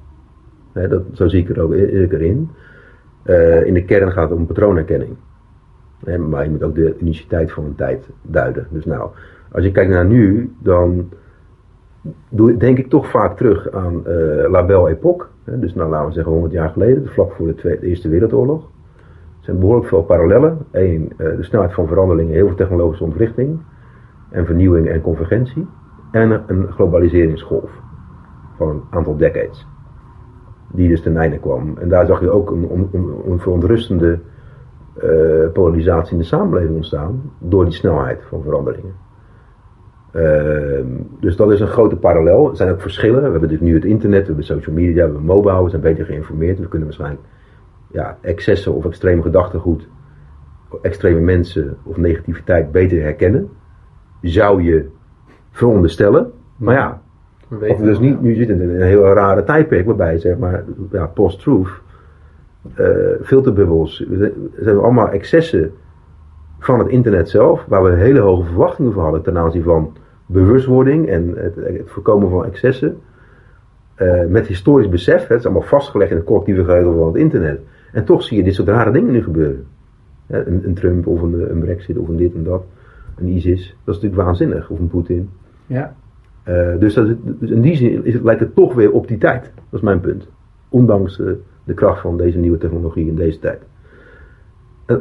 Dat, zo zie ik er ook i- ik erin. Eh, in de kern gaat het om patroonherkenning. Maar je moet ook de uniciteit van een tijd duiden. Dus nou, als je kijkt naar nu, dan denk ik toch vaak terug aan eh La Belle. Hè, dus nou, laten we zeggen 100 jaar geleden, vlak voor de, Tweede, de Eerste Wereldoorlog. Er zijn behoorlijk veel parallellen. Eén, eh, de snelheid van veranderingen, heel veel technologische ontwrichting. En vernieuwing en convergentie. En een- globaliseringsgolf van een aantal decades. Die dus ten einde kwam. En daar zag je ook een, een, een verontrustende eh, polarisatie in de samenleving ontstaan. Door die snelheid van veranderingen. Ehm, dus dat is een grote parallel. Er zijn ook verschillen. We hebben natuurlijk nu het internet, we hebben social media, we hebben mobile, we zijn beter geïnformeerd. We kunnen waarschijnlijk ja, excessen of extreme gedachtegoed, extreme mensen of negativiteit beter herkennen. Zou je veronderstellen. Maar ja, We of dus niet, nu we in een heel rare tijdperk waarbij zeg maar, ja, post-truth, eh, filterbubbels, we hebben allemaal excessen van het internet zelf, waar we hele hoge verwachtingen voor hadden ten aanzien van bewustwording en het, het voorkomen van excessen. Eh, met historisch besef, hè, het is allemaal vastgelegd in het collectieve geheugen van het internet. En toch zie je dit soort rare dingen nu gebeuren. Een, een Trump of een, een Brexit of een dit en dat. Een ISIS. Dat is natuurlijk waanzinnig. Of een Poetin. Ja, Eh, dus, dat is, dus in die zin is het, lijkt het toch weer op die tijd. Dat is mijn punt. Ondanks de kracht van deze nieuwe technologie in deze tijd.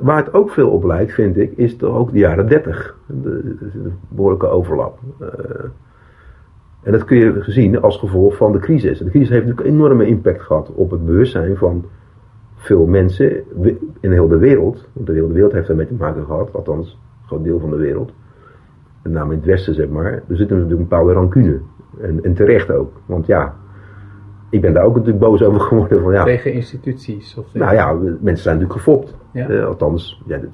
Waar het ook veel op lijkt, vind ik, is toch ook de jaren 30. De, de, de behoorlijke overlap. Eh, en dat kun je gezien als gevolg van de crisis. De crisis heeft natuurlijk een enorme impact gehad op het bewustzijn van veel mensen in heel de wereld. Want de hele wereld heeft daarmee te maken gehad, althans een groot deel van de wereld met name in het westen zeg maar, er zit natuurlijk een bepaalde rancune. En, en terecht ook. Want ja, ik ben daar ook natuurlijk boos over geworden. Van, ja, tegen instituties. Of nou ja, mensen zijn natuurlijk gefopt. Ja. Eh, althans, ja, dat,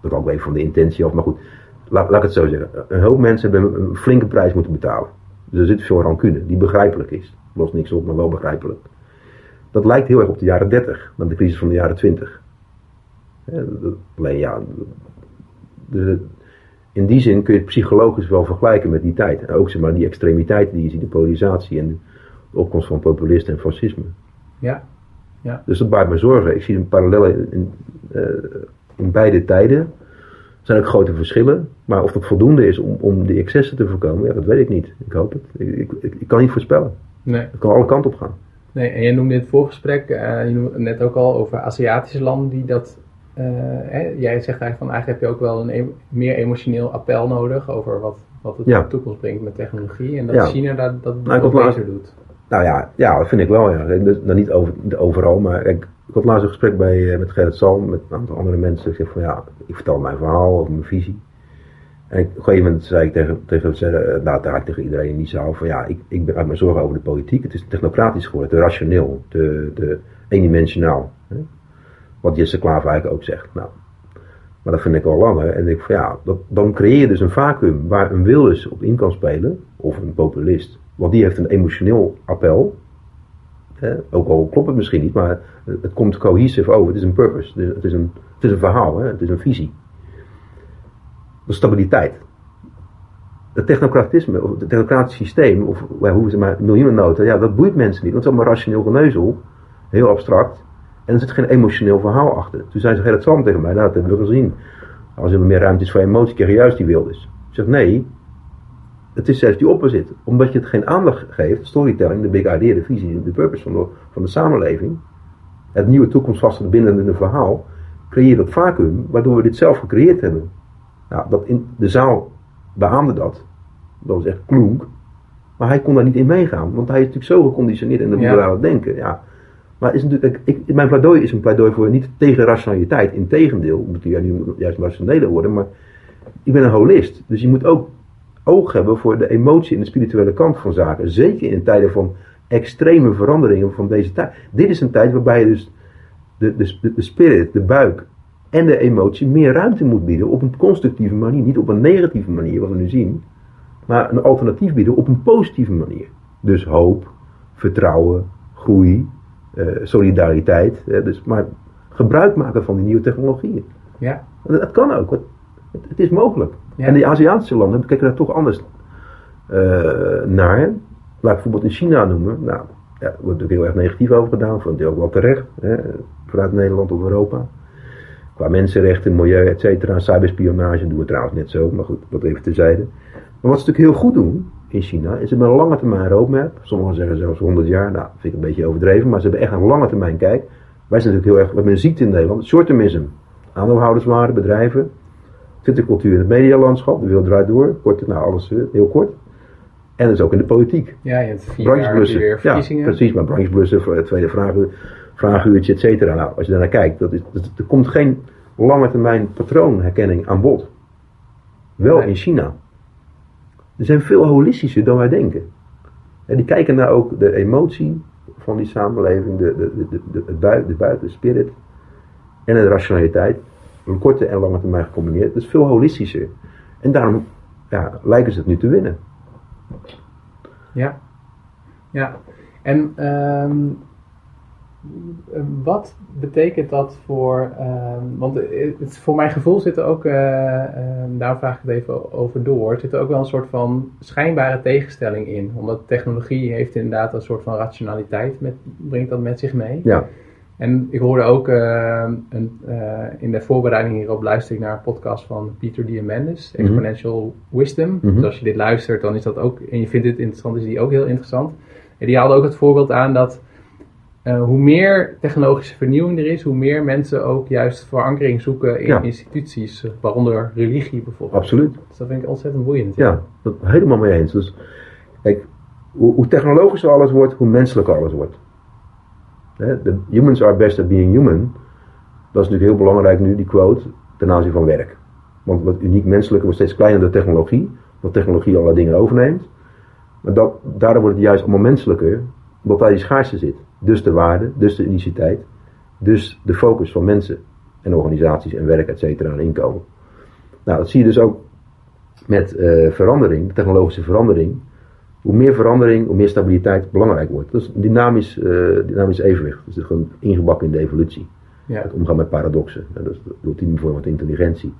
dat hangt wel even van de intentie af. Maar goed, laat, laat ik het zo zeggen. Een hoop mensen hebben een, flinke prijs moeten betalen. Dus er zit veel rancune, die begrijpelijk is. Lost niks op, maar wel begrijpelijk. Dat lijkt heel erg op de jaren 30, dan de crisis van de jaren 20. Eh, dat- Alleen ja, de, in die zin kun je het psychologisch wel vergelijken met die tijd. Ook zeg maar, die extremiteiten die je ziet, de polarisatie en de opkomst van populisten en fascisme. Ja, Dus dat baart me zorgen. Ik zie een parallellen in, eh, in beide tijden. Er zijn ook grote verschillen. Maar of dat voldoende is om, om die excessen te voorkomen, ja, dat weet ik niet. Ik hoop het. Ik, ik, ik, kan niet voorspellen. nee. Het kan alle kanten op gaan. Nee, en je noemde in het voorgesprek, eh, je noemde net ook al over Aziatische landen die dat. eh, hè, jij zegt eigenlijk van eigenlijk heb je ook wel een e- meer emotioneel appel nodig over wat, wat het Ja. de toekomst brengt met technologie. En dat Ja. China dat, dat, Nou, dat laatst- beter doet. Nou ja, ja, dat vind ik wel. Ja. Dus, nou, niet over, overal, maar ik, ik had laatst een gesprek bij, eh, met Gerrit Salm, met een aantal andere mensen. Ik zeg van ja, ik vertel mijn verhaal over mijn visie. En op een gegeven moment zei ik tegen, tegen, eh, nou, tegen iedereen in die zaal van ja, ik, ik ben uit mijn zorgen over de politiek. Het is technocratisch geworden, te rationeel, te, te eendimensionaal. Wat Jesse Klaver eigenlijk ook zegt. Nou, maar dat vind ik al langer. En ik van ja, dat, dan creëer je dus een vacuüm waar een Wilders op in kan spelen, of een populist. Want die heeft een emotioneel appel. Hè? Ook al klopt het misschien niet, maar het komt cohesive over. Het is een purpose. Het is, een, het is een verhaal, hè? het is een visie. Is stabiliteit. het technocratisme, of het technocratisch systeem, of ja, hoe ze maar miljoenennota, ja, dat boeit mensen niet. Want het is allemaal rationeel geneuzel, heel abstract. En er zit geen emotioneel verhaal achter. Toen zei ze heel hetzelfde tegen mij, nou, dat hebben we gezien. Als er meer ruimte is voor emotie, krijg je juist die wilders. Ik zeg, nee, het is zelfs die opposite. Omdat je het geen aandacht geeft, storytelling, de big idea, de visie, de purpose van de, van de samenleving, het nieuwe toekomstvaste binnen een verhaal, creëer dat vacuüm, waardoor we dit zelf gecreëerd hebben. Nou, dat in de zaal beaamde dat. Dat was echt klonk. Maar hij kon daar niet in meegaan, want hij is natuurlijk zo geconditioneerd in de Ja. liberale denken. Ja. Maar is natuurlijk, ik, mijn pleidooi is een pleidooi voor niet tegen rationaliteit. Integendeel, moet je nu juist rationeler worden. Maar ik ben een holist. Dus je moet ook oog hebben voor de emotie en de spirituele kant van zaken. Zeker in tijden van extreme veranderingen van deze tijd. Dit is een tijd waarbij je dus de, de, de spirit, de buik en de emotie meer ruimte moet bieden op een constructieve manier. Niet op een negatieve manier, wat we nu zien. Maar een alternatief bieden op een positieve manier. Dus hoop, vertrouwen, groei, eh, solidariteit. Dus, maar gebruik maken van die nieuwe technologieën. Ja. En Dat kan ook. Het, het is mogelijk. Ja. En de Aziatische landen kijken daar toch anders eh, naar. Laat ik bijvoorbeeld in China noemen. Nou, ja, wordt natuurlijk heel erg negatief over gedaan. Ik ook wel terecht. Hè, vanuit Nederland of Europa. Qua mensenrechten, milieu, et cetera. Cyberspionage doen we trouwens net zo. Maar goed, dat even terzijde. Maar wat ze natuurlijk heel goed doen in China. Is ze hebben een lange termijn roadmap. Sommigen zeggen zelfs 100 jaar. Nou, vind ik een beetje overdreven. Maar ze hebben echt een lange termijn kijk. Wij zijn natuurlijk heel erg. Hebben een ziekte in Nederland. Short-termism. Aandeelhouderswaarde, bedrijven. Twittercultuur in het medialandschap. De wereld draait door. Kort, nou alles eh, heel kort. En dat is ook in de politiek. Ja, je hebt vier Brancheblussen. weer Ja, verkiezingen. precies. Maar brancheblussen, voor het tweede vragen, vraaguurtje, et cetera. Nou, als je daarnaar kijkt, dat is, dat, er komt geen lange termijn patroonherkenning aan bod. Wel Nee. in China. Die zijn veel holistischer dan wij denken. En die kijken naar ook de emotie van die samenleving, de, de, de, de, de, de buiten, de spirit en de rationaliteit. Een korte en lange termijn gecombineerd. Dat is veel holistischer. En daarom ja, lijken ze het nu te winnen. Ja. Ja. En ehm, wat betekent dat voor. ehm, want het, voor mijn gevoel zit er ook. ehm, daar vraag ik het even over door. Zit er ook wel een soort van schijnbare tegenstelling in. Omdat technologie heeft inderdaad een soort van rationaliteit. Met, brengt dat met zich mee. Ja, En ik hoorde ook eh, een, eh, in de voorbereiding hierop luister ik naar een podcast van Peter Diamandis, Mhm. Exponential Wisdom. Mhm. Dus als je dit luistert, dan is dat ook, en je vindt dit interessant, is die ook heel interessant. En die haalde ook het voorbeeld aan dat eh, hoe meer technologische vernieuwing er is, hoe meer mensen ook juist verankering zoeken in Ja. instituties, waaronder religie bijvoorbeeld. absoluut. Dus dat vind ik ontzettend boeiend. Ja, dat helemaal mee eens. Dus kijk, hoe, hoe technologischer alles wordt, hoe menselijker alles wordt. De humans are best at being human. Dat is natuurlijk heel belangrijk nu, die quote, ten aanzien van werk. Want wat uniek menselijk wordt steeds kleiner door technologie, omdat technologie allerlei dingen overneemt. Maar dat, daardoor wordt het juist allemaal menselijker, omdat daar die schaarste zit. Dus de waarde, dus de uniciteit, dus de focus van mensen en organisaties en werk, et cetera, en inkomen. Nou, dat zie je dus ook met eh, verandering, de technologische verandering. Hoe meer verandering, hoe meer stabiliteit belangrijk wordt. Dat is een dynamisch, eh, dynamisch evenwicht. Dus dat is gewoon ingebakken in de evolutie. Ja. Het omgaan met paradoxen. Dat is de ultieme vorm van intelligentie.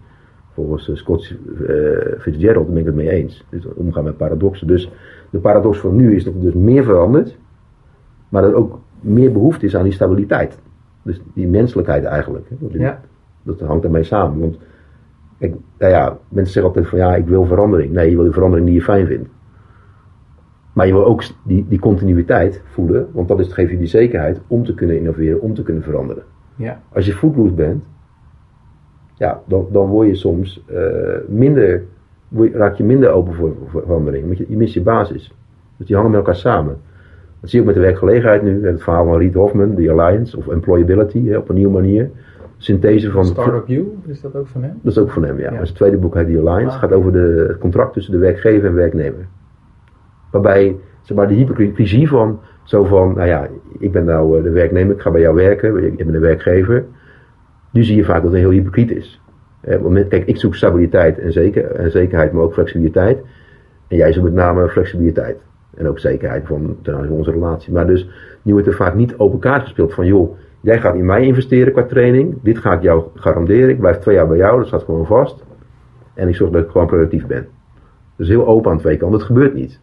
Volgens uh, Scott eh, Fitzgerald ben ik het mee eens. Dus omgaan met paradoxen. Dus de paradox van nu is dat er dus meer verandert. Maar dat er ook meer behoefte is aan die stabiliteit. Dus die menselijkheid eigenlijk. hè. Dat, Ja. dat hangt daarmee samen. Want nou ja, mensen zeggen altijd van ja, ik wil verandering. Nee, je wil die verandering die je fijn vindt. Maar je wil ook die, die continuïteit voelen, want dat is, geeft je die zekerheid om te kunnen innoveren, om te kunnen veranderen. Ja. Als je footloose bent, ja, dan, dan word je soms eh, minder, word raak je minder open voor, voor verandering. Want je, je mist je basis. Dus die hangen met elkaar samen. Dat zie je ook met de werkgelegenheid nu. Het verhaal van Reid Hoffman, de Alliance of Employability, hè, op een nieuwe manier. Synthese van. Startup You, is dat ook van hem? Dat is ook van hem, ja. Ja. Zijn tweede boek heet The Alliance. Ah. gaat over de, het contract tussen de werkgever en werknemer. Waarbij, zeg maar, de hypocrisie van, zo van, nou ja, ik ben nou eh, de werknemer, ik ga bij jou werken, ik ben de werkgever. Nu zie je vaak dat het heel hypocriet is. Kijk, ik zoek stabiliteit en, zeker, en zekerheid, maar ook flexibiliteit. En jij zoekt met name flexibiliteit. En ook zekerheid van, ten aanzien van onze relatie. Maar dus, nu wordt er vaak niet open kaart gespeeld van, joh, jij gaat in mij investeren qua training. Dit ga ik jou garanderen. Ik blijf twee jaar bij jou, dat staat gewoon vast. En ik zorg dat ik gewoon productief ben. is heel open aan twee kanten. Dat gebeurt niet.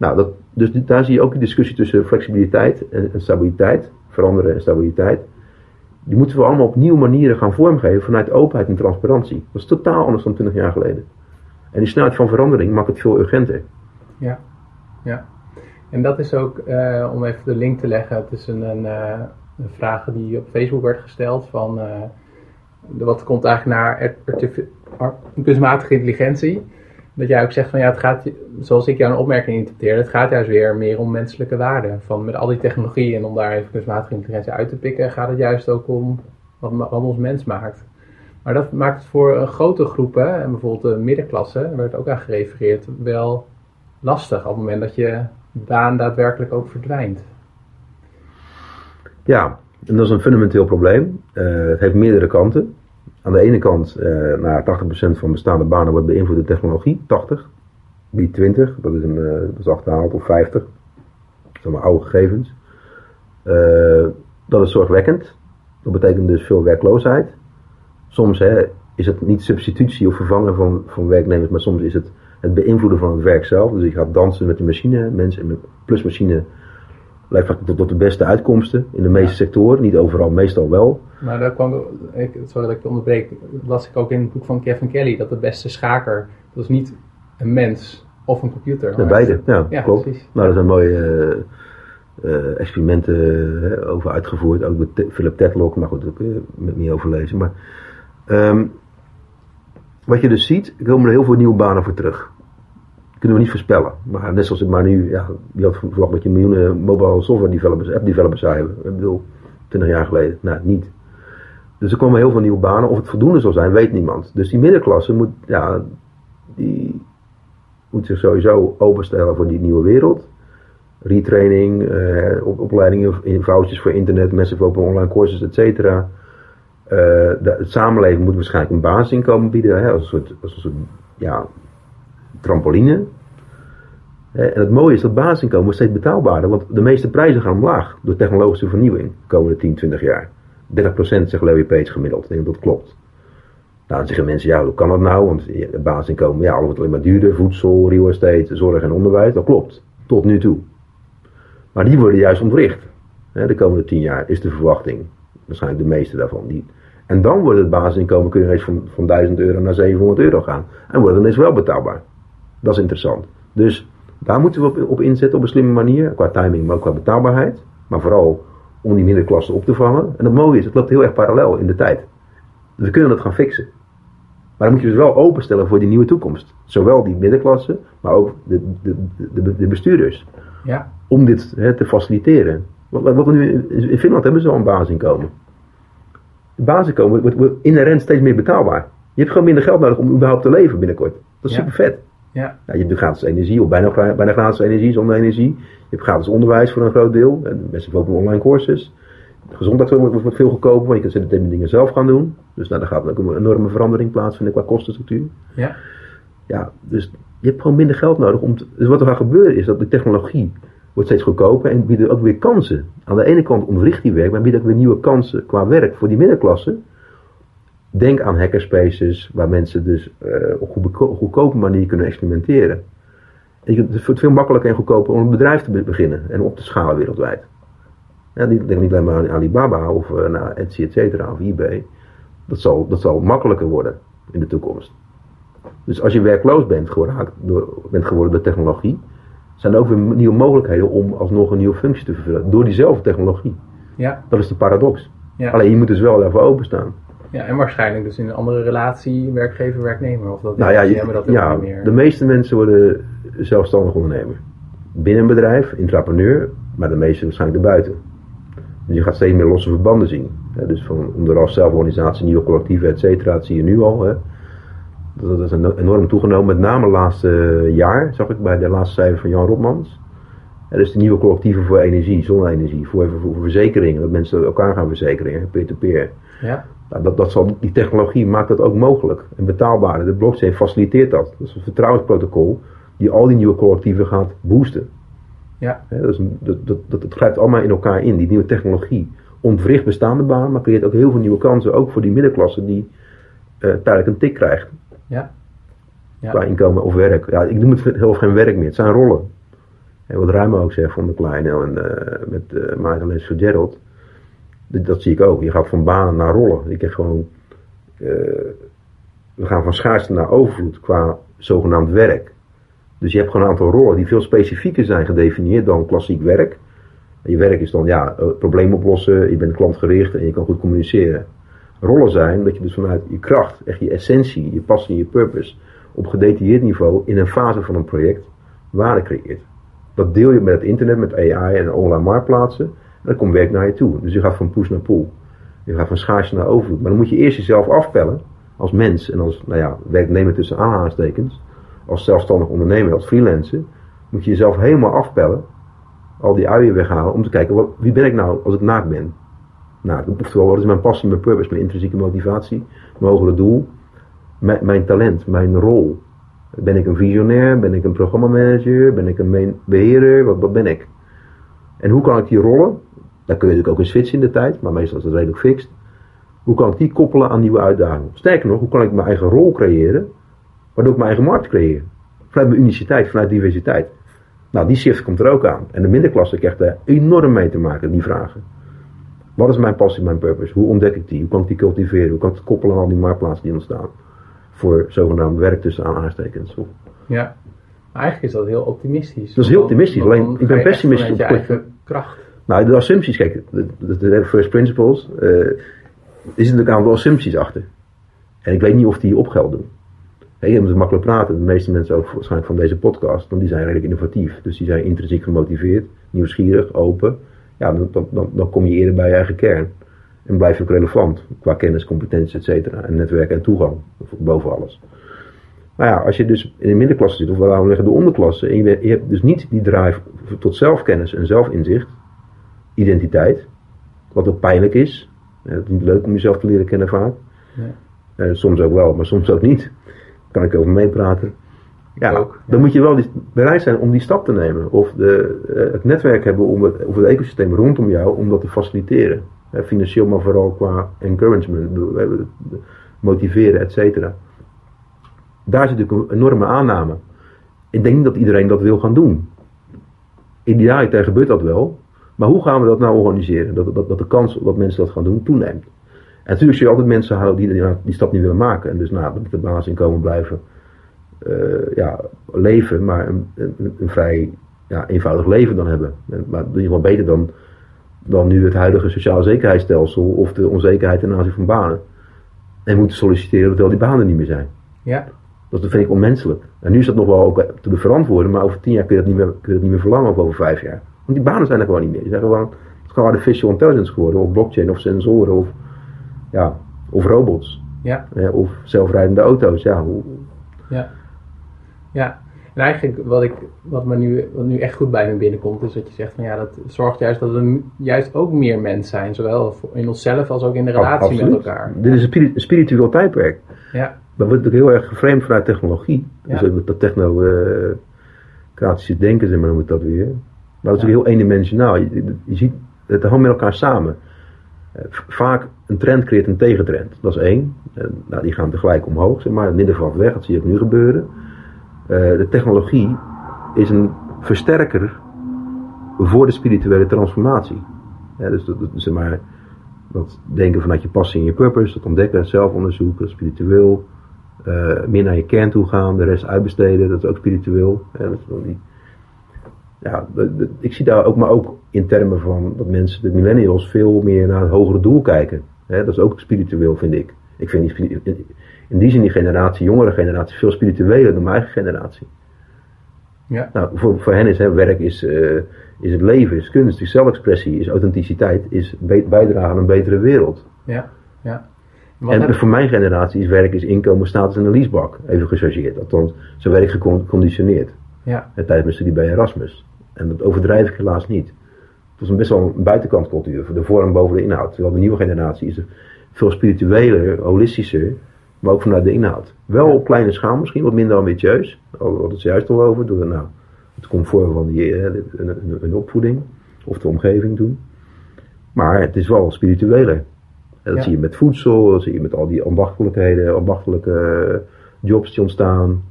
Nou, dat, dus daar zie je ook die discussie tussen flexibiliteit en, stabiliteit. Veranderen en stabiliteit. Die moeten we allemaal op nieuwe manieren gaan vormgeven vanuit openheid en transparantie. Dat is totaal anders dan 20 jaar geleden. En die snelheid van verandering maakt het veel urgenter. Ja, ja. En dat is ook, eh, om even de link te leggen, is een, eh, een vraag die op Facebook werd gesteld van uh, wat komt eigenlijk naar kunstmatige intelligentie. Dat jij ook zegt van ja, het gaat, zoals ik jouw opmerking interpreteer, het gaat juist weer meer om menselijke waarden. Van met al die technologie en om daar even kunstmatige intelligentie uit te pikken, gaat het juist ook om wat, ons mens maakt. Maar dat maakt het voor een grote groepen, en bijvoorbeeld de middenklasse, daar werd ook aan gerefereerd, wel lastig op het moment dat je baan daadwerkelijk ook verdwijnt. Ja, en dat is een fundamenteel probleem. Uh, het heeft meerdere kanten. Aan de ene kant, nou, 80% van bestaande banen wordt beïnvloed door technologie. 80. Niet 20, dat is, een, uh, dat is achterhaald, of 50. Dat zijn maar oude gegevens. dat is zorgwekkend. Dat betekent dus veel werkloosheid. Soms hè, is het niet substitutie of vervangen van, van werknemers, maar soms is het het beïnvloeden van het werk zelf. Dus je gaat dansen met de machine, mensen plus machine leidt vaak tot, de beste uitkomsten in de meeste sectoren, niet overal, meestal wel. Maar daar kwam, ik, sorry dat ik onderbreek, las ik ook in het boek van Kevin Kelly dat de beste schaker, dat is niet een mens of een computer. Ja, beide, ja, ja klopt. Precies. Nou, daar zijn mooie uh, experimenten over uitgevoerd, ook met Philip Tetlock, maar goed, daar kun je met me over lezen. Maar um, wat je dus ziet, er komen er heel veel nieuwe banen voor terug. Kunnen we niet voorspellen. Maar net zoals het maar nu, ja, je had verwacht dat je miljoenen mobile software developers, app developers zou hebben. Ik bedoel, 20 jaar geleden. Nou, niet. Dus er komen heel veel nieuwe banen. Of het voldoende zal zijn, weet niemand. Dus die middenklasse moet, ja, die moet zich sowieso openstellen voor die nieuwe wereld. Retraining, eh, opleidingen, vouchers voor internet, mensen open online courses, et cetera. Uh, het samenleving moet waarschijnlijk een basisinkomen bieden, hè, als een soort, als een soort ja, trampoline. En het mooie is dat basisinkomen steeds betaalbaarder, want de meeste prijzen gaan omlaag door technologische vernieuwing de komende 10, 20 jaar. 30% zegt Larry Page gemiddeld, ik dat klopt. Nou, dan zeggen mensen, ja, hoe kan dat nou? Want het basisinkomen, ja, alles wordt alleen maar duurder. Voedsel, real estate, zorg en onderwijs. Dat klopt, tot nu toe. Maar die worden juist ontwricht. De komende 10 jaar is de verwachting. Waarschijnlijk de meeste daarvan. Die, en dan wordt het basisinkomen kun je ineens van, van 1000 euro naar 700 euro gaan. En wordt het ineens wel betaalbaar. Dat is interessant. Dus daar moeten we op, op inzetten op een slimme manier. Qua timing, maar ook qua betaalbaarheid. Maar vooral om die middenklasse op te vangen. En het mooie is, het loopt heel erg parallel in de tijd. Dus we kunnen het gaan fixen. Maar dan moet je dus wel openstellen voor die nieuwe toekomst. Zowel die middenklasse, maar ook de, de, de, de bestuurders. Ja. Om dit hè, te faciliteren. Wat, wat we nu in Finland hebben ze al een basisinkomen basisinkomen wordt, wordt inherent steeds meer betaalbaar. Je hebt gewoon minder geld nodig om überhaupt te leven binnenkort. Dat is super vet. Ja. ja. je hebt gratis energie, of bijna, bijna gratis energie zonder energie. Je hebt gratis onderwijs voor een groot deel. En mensen ook online courses. De gezondheidszorg wordt, veel goedkoper, want je kunt deze dingen zelf gaan doen. Dus nou, daar gaat ook een enorme verandering plaatsvinden qua kostenstructuur. Ja. Ja, dus je hebt gewoon minder geld nodig. Om te, dus wat er gaat gebeuren is dat de technologie wordt steeds goedkoper en biedt ook weer kansen. Aan de ene kant ontwricht die werk, maar biedt ook weer nieuwe kansen qua werk voor die middenklasse. Denk aan hackerspaces, waar mensen dus uh, op een goedkope manier kunnen experimenteren. het wordt veel makkelijker en goedkoper om een bedrijf te beginnen en op te schalen wereldwijd. Ja, denk niet alleen maar aan Alibaba of uh, naar Etsy, et cetera, of eBay. Dat zal, dat zal makkelijker worden in de toekomst. Dus als je werkloos bent, geraakt door, bent geworden door technologie, zijn er ook weer nieuwe mogelijkheden om alsnog een nieuwe functie te vervullen. Door diezelfde technologie. Ja. Dat is de paradox. Ja. Alleen je moet dus wel even openstaan. Ja, en waarschijnlijk dus in een andere relatie werkgever-werknemer. Of dat nou ja, je, dat ja niet meer. de meeste mensen worden zelfstandig ondernemer. Binnen een bedrijf, intrapreneur, maar de meeste waarschijnlijk erbuiten. Dus je gaat steeds meer losse verbanden zien. dus van onderaf zelforganisatie, nieuwe collectieven, et cetera, dat zie je nu al. Hè. Dat is enorm toegenomen, met name het laatste jaar, zag ik bij de laatste cijfer van Jan Rotmans. Er is de nieuwe collectieven voor energie, zonne-energie, voor, voor, voor verzekeringen, dat mensen elkaar gaan verzekeren, peer-to-peer. Ja. Nou, dat, dat zal, die technologie maakt dat ook mogelijk en betaalbaar. De blockchain faciliteert dat. Dat is een vertrouwensprotocol die al die nieuwe collectieven gaat boosten. Ja. dat, is dat, dat, dat, grijpt allemaal in elkaar in, die nieuwe technologie. Ontwricht bestaande banen, maar creëert ook heel veel nieuwe kansen, ook voor die middenklasse die uh, tijdelijk een tik krijgt. Ja. Ja. Qua inkomen of werk. Ja, ik noem het heel geen werk meer. Het zijn rollen. En wat Ruim ook zegt van de Kleine en eh, met uh, Michael en Gerald. Dat, zie ik ook. Je gaat van banen naar rollen. Ik krijg gewoon... eh, we gaan van schaarste naar overvloed qua zogenaamd werk. Dus je hebt gewoon een aantal rollen die veel specifieker zijn gedefinieerd dan klassiek werk. Je werk is dan ja, eh, probleem oplossen, je bent klantgericht en je kan goed communiceren. Rollen zijn dat je dus vanuit je kracht, echt je essentie, je passie, je purpose, op gedetailleerd niveau in een fase van een project waarde creëert. Dat deel je met het internet, met AI en online marktplaatsen. Dan komt werk naar je toe. Dus je gaat van push naar pull. Je gaat van schaarste naar overvloed. Maar dan moet je eerst jezelf afpellen als mens en als nou ja, werknemer tussen aanhalingstekens. Als zelfstandig ondernemer, als freelancer. Moet je jezelf helemaal afpellen. Al die uien weghalen om te kijken, wat, wie ben ik nou als ik naakt ben? Nou, oftewel, wat is mijn passie, mijn purpose, mijn intrinsieke motivatie, mijn hogere doel, mijn, talent, mijn rol. Ben ik een visionair? Ben ik een programmamanager? Ben ik een beheerder? Wat, wat ben ik? En hoe kan ik die rollen? Daar kun je natuurlijk ook een switch in de tijd, maar meestal is dat redelijk fixed. Hoe kan ik die koppelen aan nieuwe uitdagingen? Sterker nog, hoe kan ik mijn eigen rol creëren, waardoor ik mijn eigen markt creëer? Vanuit mijn uniciteit, vanuit diversiteit. Nou, die shift komt er ook aan. En de middenklasse krijgt daar enorm mee te maken, die vragen. Wat is mijn passie, mijn purpose? Hoe ontdek ik die? Hoe kan ik die cultiveren? Hoe kan ik het koppelen aan al die marktplaatsen die ontstaan? Voor zogenaamd werk tussen aanhalingstekens. Of- Ja. Maar eigenlijk is dat heel optimistisch. Dat is heel optimistisch, alleen ik ben je pessimistisch je op het eigen kracht. Nou, de assumpties, kijk, de, first principles, eh er zitten natuurlijk een aantal assumpties achter. En ik weet niet of die op geld doen. Je moet makkelijk praten. De meeste mensen ook waarschijnlijk van deze podcast, want die zijn redelijk innovatief. Dus die zijn intrinsiek gemotiveerd, nieuwsgierig, open. Ja, dan, dan, dan, kom je eerder bij je eigen kern. En blijf je ook relevant qua kennis, competenties, et cetera. En netwerk en toegang, boven alles. Maar ja, als je dus in de middenklasse zit, of laten we zeggen de onderklasse, en je hebt dus niet die drive tot zelfkennis en zelfinzicht, identiteit, wat ook pijnlijk is. Eh, Het is niet leuk om jezelf te leren kennen vaak. Nee. Eh, soms ook wel, maar soms ook niet. Kan ik over meepraten. Ja, ook, ja. dan moet je wel die- bereid zijn om die stap te nemen. Of de, eh, het netwerk hebben om het, of het ecosysteem rondom jou om dat te faciliteren. Financieel, maar vooral qua encouragement, motiveren, et cetera. Daar zit natuurlijk een enorme aanname. Ik denk niet dat iedereen dat wil gaan doen. Idealiter gebeurt dat wel. Maar hoe gaan we dat nou organiseren? Dat, dat, dat de kans dat mensen dat gaan doen toeneemt. En natuurlijk zul je altijd mensen houden die, die die stap niet willen maken. En dus nou, dan moet het basisinkomen blijven eh, ja, leven, maar een, een, een vrij ja, eenvoudig leven dan hebben. En, maar in ieder geval beter dan, dan nu het huidige sociale zekerheidsstelsel of de onzekerheid ten aanzien van banen. En moeten solliciteren terwijl die banen niet meer zijn. Ja, Dat vind ik onmenselijk. En nu is dat nog wel ook te verantwoorden, maar over tien jaar kun je dat niet meer, kun je dat niet meer verlangen of over vijf jaar. Want die banen zijn er gewoon niet meer. Die zijn gewoon, het is gewoon artificial intelligence geworden, of blockchain, of sensoren, of, ja, of robots, ja, of zelfrijdende auto's. Ja, ja. Ja, en eigenlijk wat, ik, wat, me nu, wat nu echt goed bij me binnenkomt, is dat je zegt van ja, dat zorgt juist dat we juist ook meer mens zijn. Zowel in onszelf als ook in de relatie met elkaar. Dit is een spiri- een spiritueel tijdperk. Ja, Maar wordt natuurlijk heel erg geframed vanuit technologie. Dus Ja. ook dat technocratische denken, zeg maar, noem ik dat weer. Maar dat is ook heel eendimensionaal. Je, je- je ziet het hangt met elkaar samen. Eh, Vaak een trend creëert een tegentrend. Dat is één. Eh, Nou, die gaan tegelijk omhoog, zeg maar. Het midden weg, dat zie je ook nu gebeuren. Eh, de technologie is een versterker voor de spirituele transformatie. Ja, dus dat, zeg maar, dat denken vanuit je passie en je purpose, dat ontdekken, het zelfonderzoek, dat spiritueel. Meer naar je kern toe gaan, de rest uitbesteden, dat is ook spiritueel. Ja, dat is die, ja, de- de- ik zie daar ook, maar ook in termen van dat mensen, de millennials, veel meer naar het hogere doel kijken. Dat is ook spiritueel, vind ik. Ik vind die, in- die zin die generatie, jongere generatie, veel spiritueler dan mijn eigen generatie. ja, Nou, voor, voor hen is hè, werk is, eh, is het leven, is kunst, is zelfexpressie, is authenticiteit, is bijdragen aan een betere wereld. ja, ja. En wat En voor mijn generatie is werk is inkomen, status en een leasebak. Even gechargeerd. Althans, zo werd ik geconditioneerd. ja, hè, Tijdens studie bij Erasmus. En dat overdrijf ik helaas niet. Het was een best wel een buitenkantcultuur. Voor de vorm boven de inhoud. Terwijl de nieuwe generatie is veel spiritueler, holistischer. Maar ook vanuit de inhoud. Wel op kleine schaal misschien, wat minder ambitieus. Al had het juist al over. Door nou, het comfort van die, eh, een, opvoeding. Of de omgeving doen. Maar het is wel spiritueler. En dat Ja. zie je met voedsel, dat zie je met al die ambachtelijkheden, ambachtelijke eh, jobs die ontstaan.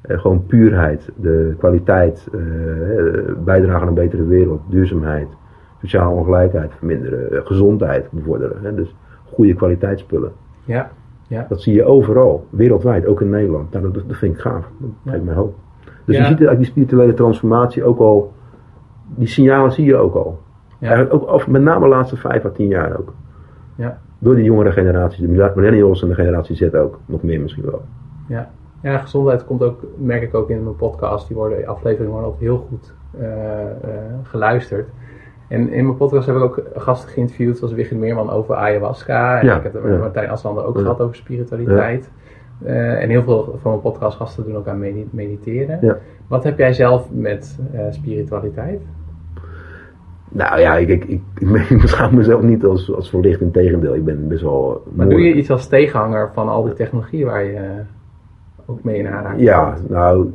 Eh, gewoon puurheid, de kwaliteit, eh, bijdragen aan een betere wereld, duurzaamheid, sociale ongelijkheid verminderen, eh, gezondheid bevorderen. Hè? Dus goede kwaliteitsspullen. Ja, ja. Dat zie je overal, wereldwijd, ook in Nederland. Nou, dat, dat vind ik gaaf. Dat Ja. geeft mij hoop. Dus Ja. je ziet eigenlijk die spirituele transformatie ook al, die signalen zie je ook al. Ja. Eigenlijk ook, of met name de laatste vijf à tien jaar ook. Ja. Door die jongere generaties, de millennials en de generatie Z ook. Nog meer misschien wel. Ja. Ja, gezondheid komt ook, merk ik ook in mijn podcast. Die worden, afleveringen worden altijd heel goed eh, eh, geluisterd. En in mijn podcast heb ik ook gasten geïnterviewd, zoals Wiggen Meerman over ayahuasca. En Ja, ik heb ja. Martijn Aslander ook Ja. gehad over spiritualiteit. Eh, en heel veel van mijn podcastgasten doen ook aan medi- mediteren. Ja. Wat heb jij zelf met spiritualiteit? Nou ja, ik, ik, ik, ik beschouw mezelf niet als, als verlicht. in tegendeel. Ik ben best wel... Maar doe je iets als tegenhanger van al die technologie waar je ook mee in aanraking Ja, nou,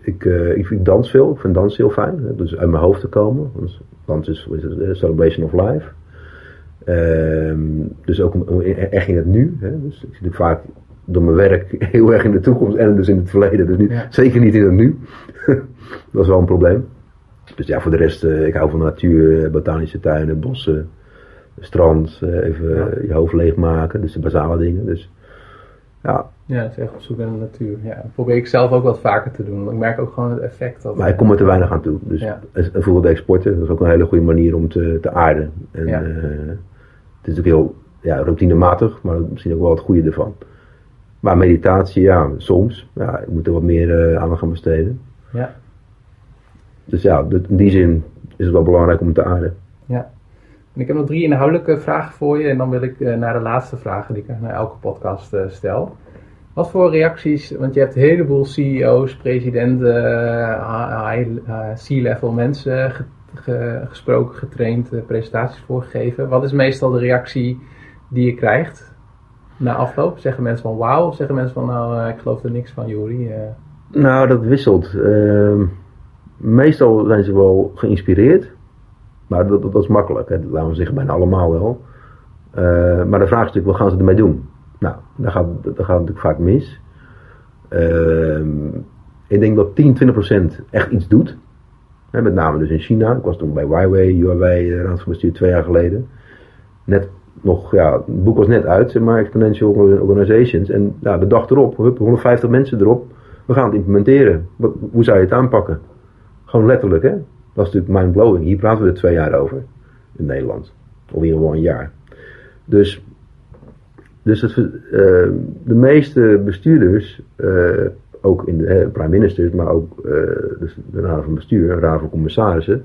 ik, eh, ik, ik dans veel. Ik vind dans heel fijn. Hè, dus uit mijn hoofd te komen. Dus dans is, is het, eh, celebration of life. Ehm, dus ook om- om- echt in het nu. Hè. Dus ik zit ook vaak door mijn werk heel erg in de toekomst en dus in het verleden. Dus niet, Ja. zeker niet in het nu. dat is wel een probleem. Dus ja, voor de rest, eh, ik hou van natuur, botanische tuinen, bossen, strand, even Ja. je hoofd leegmaken. Dus de basale dingen. Dus ja, Ja, het is echt op zoek naar de natuur. Ja, dat probeer ik zelf ook wat vaker te doen. Want ik merk ook gewoon het effect dat... Maar ik kom er te weinig aan toe. Dus Ja. bijvoorbeeld exporten, dat is ook een hele goede manier om te, te aarden. En Ja. eh, het is ook heel ja, routinematig, maar misschien ook wel het goede ervan. Maar meditatie, ja, soms. Ja, ik moet er wat meer uh, aan gaan besteden. Ja, Dus ja, in die zin is het wel belangrijk om te aarden. ja. En ik heb nog drie inhoudelijke vragen voor je. En dan wil ik eh, naar de laatste vragen die ik naar elke podcast eh, stel. Wat voor reacties, want je hebt een heleboel CEO's, presidenten, eh, eh, C-level mensen ge- ge- gesproken, getraind, eh, presentaties voorgegeven. Wat is meestal de reactie die je krijgt na afloop? Zeggen mensen van wauw of zeggen mensen van nou ik geloof er niks van Jori? Nou, dat wisselt. Ehm, meestal zijn ze wel geïnspireerd. Maar dat, dat, is makkelijk. Hè. Dat laten we zeggen, bijna allemaal wel. Maar de vraag is natuurlijk, wat gaan ze ermee doen? Nou, daar gaat, daar gaat natuurlijk vaak mis. Ehm, ik denk dat 10, 20 procent echt iets doet. Hè, met name dus in China. Ik was toen bij Huawei, Huawei, eh, Raad van Bestuur twee jaar geleden. Net nog, ja, het boek was net uit, maar, Exponential Organizations. En ja, de dag erop, hup, 150 mensen erop. We gaan het implementeren. Hoe zou je het aanpakken? Gewoon letterlijk, hè? Dat is natuurlijk mind-blowing. Hier praten we er twee jaar over. In Nederland. Of in ieder geval een jaar. Dus, dus het, eh, de meeste bestuurders, eh, ook in de prime ministers, maar ook eh, dus de raad van bestuur, de raad van commissarissen,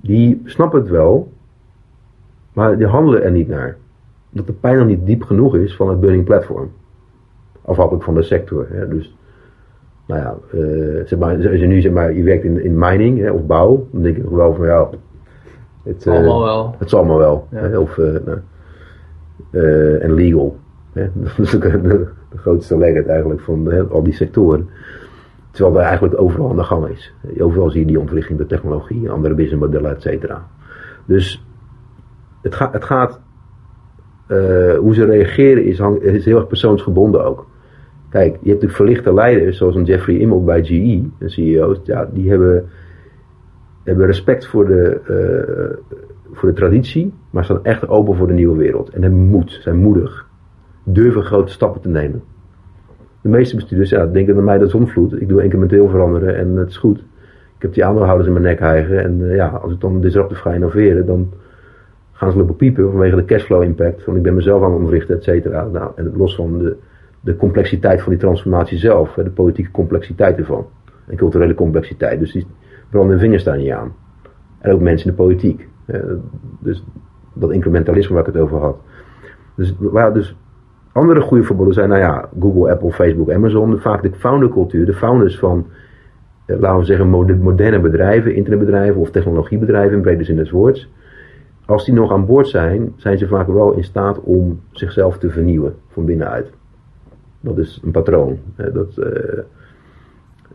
die snappen het wel, maar die handelen er niet naar. Dat de pijn nog niet diep genoeg is van het burning platform. Afhankelijk van de sector. Hè. Dus, nou ja, zeg maar, als je nu zeg maar, je werkt in, in mining hè, of bouw, dan denk ik nog wel van ja, het, Allemaal wel. het zal allemaal wel. Ja. Hè, of, nou, en legal. Dat is de, grootste legget eigenlijk van al die sectoren. Terwijl dat eigenlijk overal aan de gang is. Overal zie je die ontwikkeling de technologie, andere businessmodellen, et cetera. Dus het, gaat het gaat, eh, hoe ze reageren is, is heel erg persoonsgebonden ook. Kijk, je hebt natuurlijk verlichte leiders, zoals een Jeffrey Immel bij GE, de CEO's, ja, die hebben, hebben respect voor de, eh, voor de traditie, maar staan echt open voor de nieuwe wereld. En hebben moed, zijn moedig, durven grote stappen te nemen. De meeste bestuurders denken aan mij dat zonvloed. Ik doe incrementeel veranderen en het is goed. Ik heb die aandeelhouders in mijn nek hijgen. En eh, ja, als ik dan disruptief ga innoveren, dan gaan ze lopen piepen vanwege de cashflow impact. Want ik ben mezelf aan het ontrichten, et cetera. Nou, en los van de, de complexiteit van die transformatie zelf, hè, de politieke complexiteit ervan. En culturele complexiteit. Dus die brandende vingers staan niet aan. En ook mensen in de politiek. Dus dat incrementalisme waar ik het over had. Dus, waar dus andere goede voorbeelden zijn, nou ja, Google, Apple, Facebook, Amazon. Vaak de foundercultuur, de founders van, eh, laten we zeggen, mode- moderne bedrijven, internetbedrijven of technologiebedrijven in brede zin des woords. Als die nog aan boord zijn, zijn ze vaak wel in staat om zichzelf te vernieuwen van binnenuit. Dat is een patroon. Dat, eh,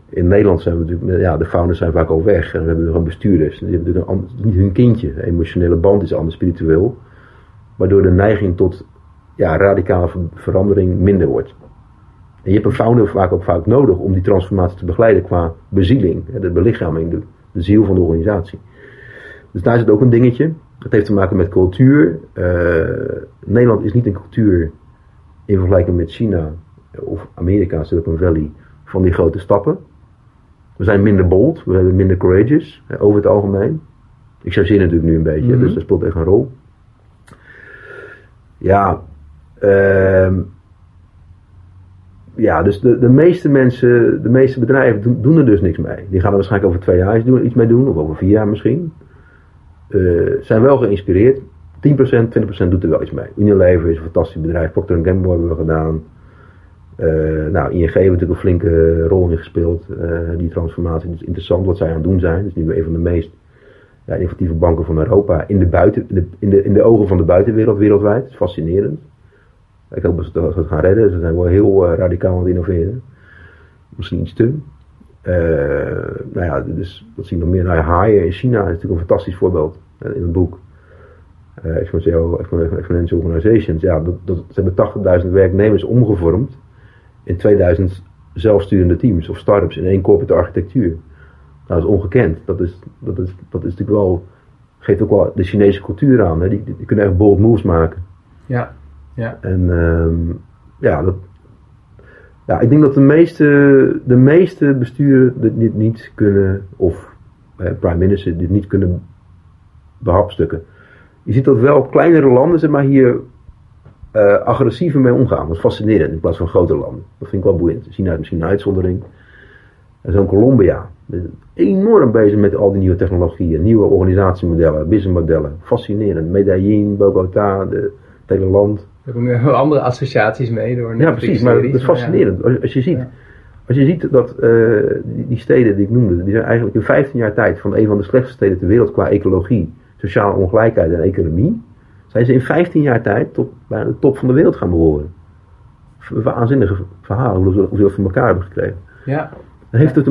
in Nederland zijn we natuurlijk, ja, de founders zijn vaak al weg. En we hebben gewoon bestuurders. Die hebben natuurlijk een hun kindje. De emotionele band is anders spiritueel. Waardoor de neiging tot ja, radicale ver- verandering minder wordt. En je hebt een founder vaak ook vaak nodig om die transformatie te begeleiden qua bezieling, de belichaming, de, de ziel van de organisatie. Dus daar zit ook een dingetje. Dat heeft te maken met cultuur. Uh, Nederland is niet een cultuur in vergelijking met China of Amerika, Silicon Valley, van die grote stappen. We zijn minder bold, we zijn minder courageous over het algemeen. Ik chargeer natuurlijk nu een beetje, mm dus dat speelt echt een rol. Ja, ja, dus de, de meeste mensen, de meeste bedrijven doen, er dus niks mee. Die gaan er waarschijnlijk over twee jaar iets mee doen, of over vier jaar misschien. Uh, zijn wel geïnspireerd. 10%, 20% doet er wel iets mee. Unilever is een fantastisch bedrijf. Procter Gamble hebben we gedaan. Uh, nou, ING heeft natuurlijk een flinke rol in gespeeld. Uh, die transformatie. Is interessant wat zij aan het doen zijn. Is nu een van de meest ja, innovatieve banken van Europa. In de, buiten, in, de, in, de, ogen van de buitenwereld wereldwijd. Is fascinerend. Ik hoop dat ze het gaan redden. Ze zijn wel heel radicaal aan het innoveren. Misschien iets te. Uh, nou ja, dus wat zien we nog meer? Nou, Haier in China is natuurlijk een fantastisch voorbeeld in het boek. Uh, exponential, exponential Organizations. Ja, dat, dat, ze hebben 80.000 werknemers omgevormd in 2000 zelfsturende teams of start-ups in één corporate architectuur. Nou, dat is ongekend. Dat is, dat is, dat is natuurlijk wel, geeft ook wel de Chinese cultuur aan. Hè? Die, die, kunnen echt bold moves maken. Ja, ja. En um, ja, dat, ja, ik denk dat de meeste, de meeste besturen dit niet kunnen, of eh, prime minister dit niet kunnen behapstukken. Je ziet dat wel kleinere landen zeg maar, hier uh, agressiever mee omgaan. Dat is fascinerend in plaats van grote landen. Dat vind ik wel boeiend. China is misschien een uitzondering. En zo'n Colombia. Enorm bezig met al die nieuwe technologieën, nieuwe organisatiemodellen, businessmodellen. Fascinerend. Medellin, Bogota, het hele land. Er komen nu andere associaties mee door Ja, precies. Maar het is fascinerend. Als, als, je ziet, als je ziet dat uh, die, die, steden die ik noemde, die zijn eigenlijk in 15 jaar tijd van een van de slechtste steden ter wereld qua ecologie, sociale ongelijkheid en economie zijn ze in 15 jaar tijd tot bij de top van de wereld gaan behoren. Waanzinnige verhalen hoe ze dat voor elkaar hebben gekregen. Ja. Dat heeft te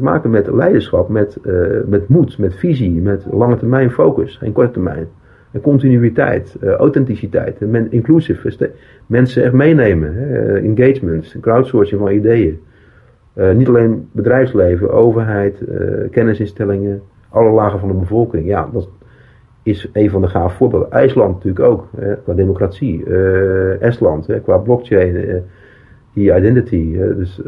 maken met leiderschap, met, uh, met moed, met visie, met lange termijn focus, geen korte termijn. Continuïteit, uh, authenticiteit, en inclusive, mensen echt meenemen, hè, engagement, crowdsourcing van ideeën. Uh, niet alleen bedrijfsleven, overheid, kennisinstellingen, alle lagen van de bevolking. Ja, dat, is een van de gaaf voorbeelden. IJsland natuurlijk ook, hè, qua democratie. Uh, Estland, hè, qua blockchain, die identity. dus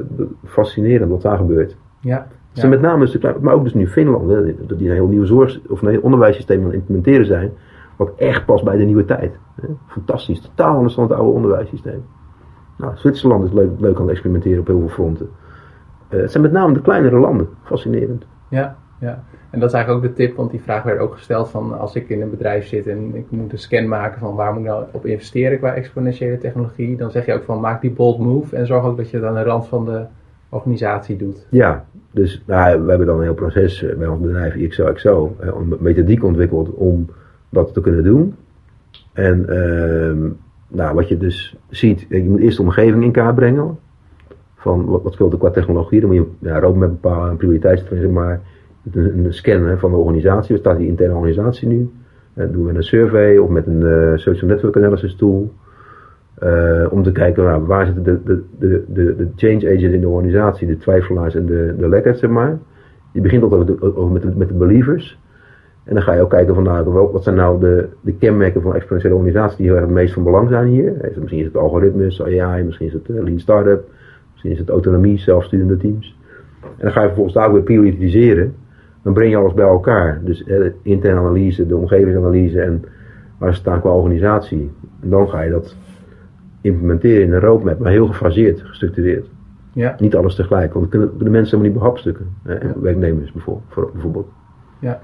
fascinerend wat daar gebeurt. Ja. ja. met name, maar ook dus nu Finland, hè, dat die een heel nieuw zorg, of een heel onderwijssysteem aan het implementeren zijn. Wat echt past bij de nieuwe tijd. Fantastisch, totaal anders dan het oude onderwijssysteem. Nou, Zwitserland is leuk, leuk aan het experimenteren op heel veel fronten. het zijn met name de kleinere landen, fascinerend. Ja, ja. En dat is eigenlijk ook de tip, want die vraag werd ook gesteld van als ik in een bedrijf zit en ik moet een scan maken van waar moet ik nou op investeren qua exponentiële technologie, dan zeg je ook van maak die bold move en zorg ook dat je het aan de rand van de organisatie doet. Ja, dus nou, we hebben dan een heel proces eh, bij ons bedrijf XOXO, een methodiek ontwikkeld om dat te kunnen doen. En uh, nou, wat je dus ziet, je moet eerst de omgeving in kaart brengen. Van wat, wat speelt er qua technologie, dan moet je ja, roadmap bepalen, een prioriteitstelling, zeg maar een, scan van de organisatie. Waar staat die interne organisatie nu? Dat doen we met een survey of met een uh, social network analysis tool. Om te kijken nou, waar zitten de, de, de, de, change agents in de organisatie, de twijfelaars en de, de lekkers, zeg maar. Je begint altijd met met de believers. En dan ga je ook kijken van nou, wat zijn nou de, de kenmerken van exponentiële organisatie die heel erg het meest van belang zijn hier. Misschien is het algoritmes, AI, misschien is het uh, lean startup, misschien is het autonomie, zelfsturende teams. En dan ga je vervolgens daar ook weer prioritiseren dan breng je alles bij elkaar. Dus eh, interne analyse, de omgevingsanalyse en waar staan qua organisatie. En dan ga je dat implementeren in een roadmap, maar heel gefaseerd, gestructureerd. Ja. Niet alles tegelijk, want dan kunnen de mensen helemaal niet behapstukken. Eh, Werknemers bijvoorbeeld. Ja.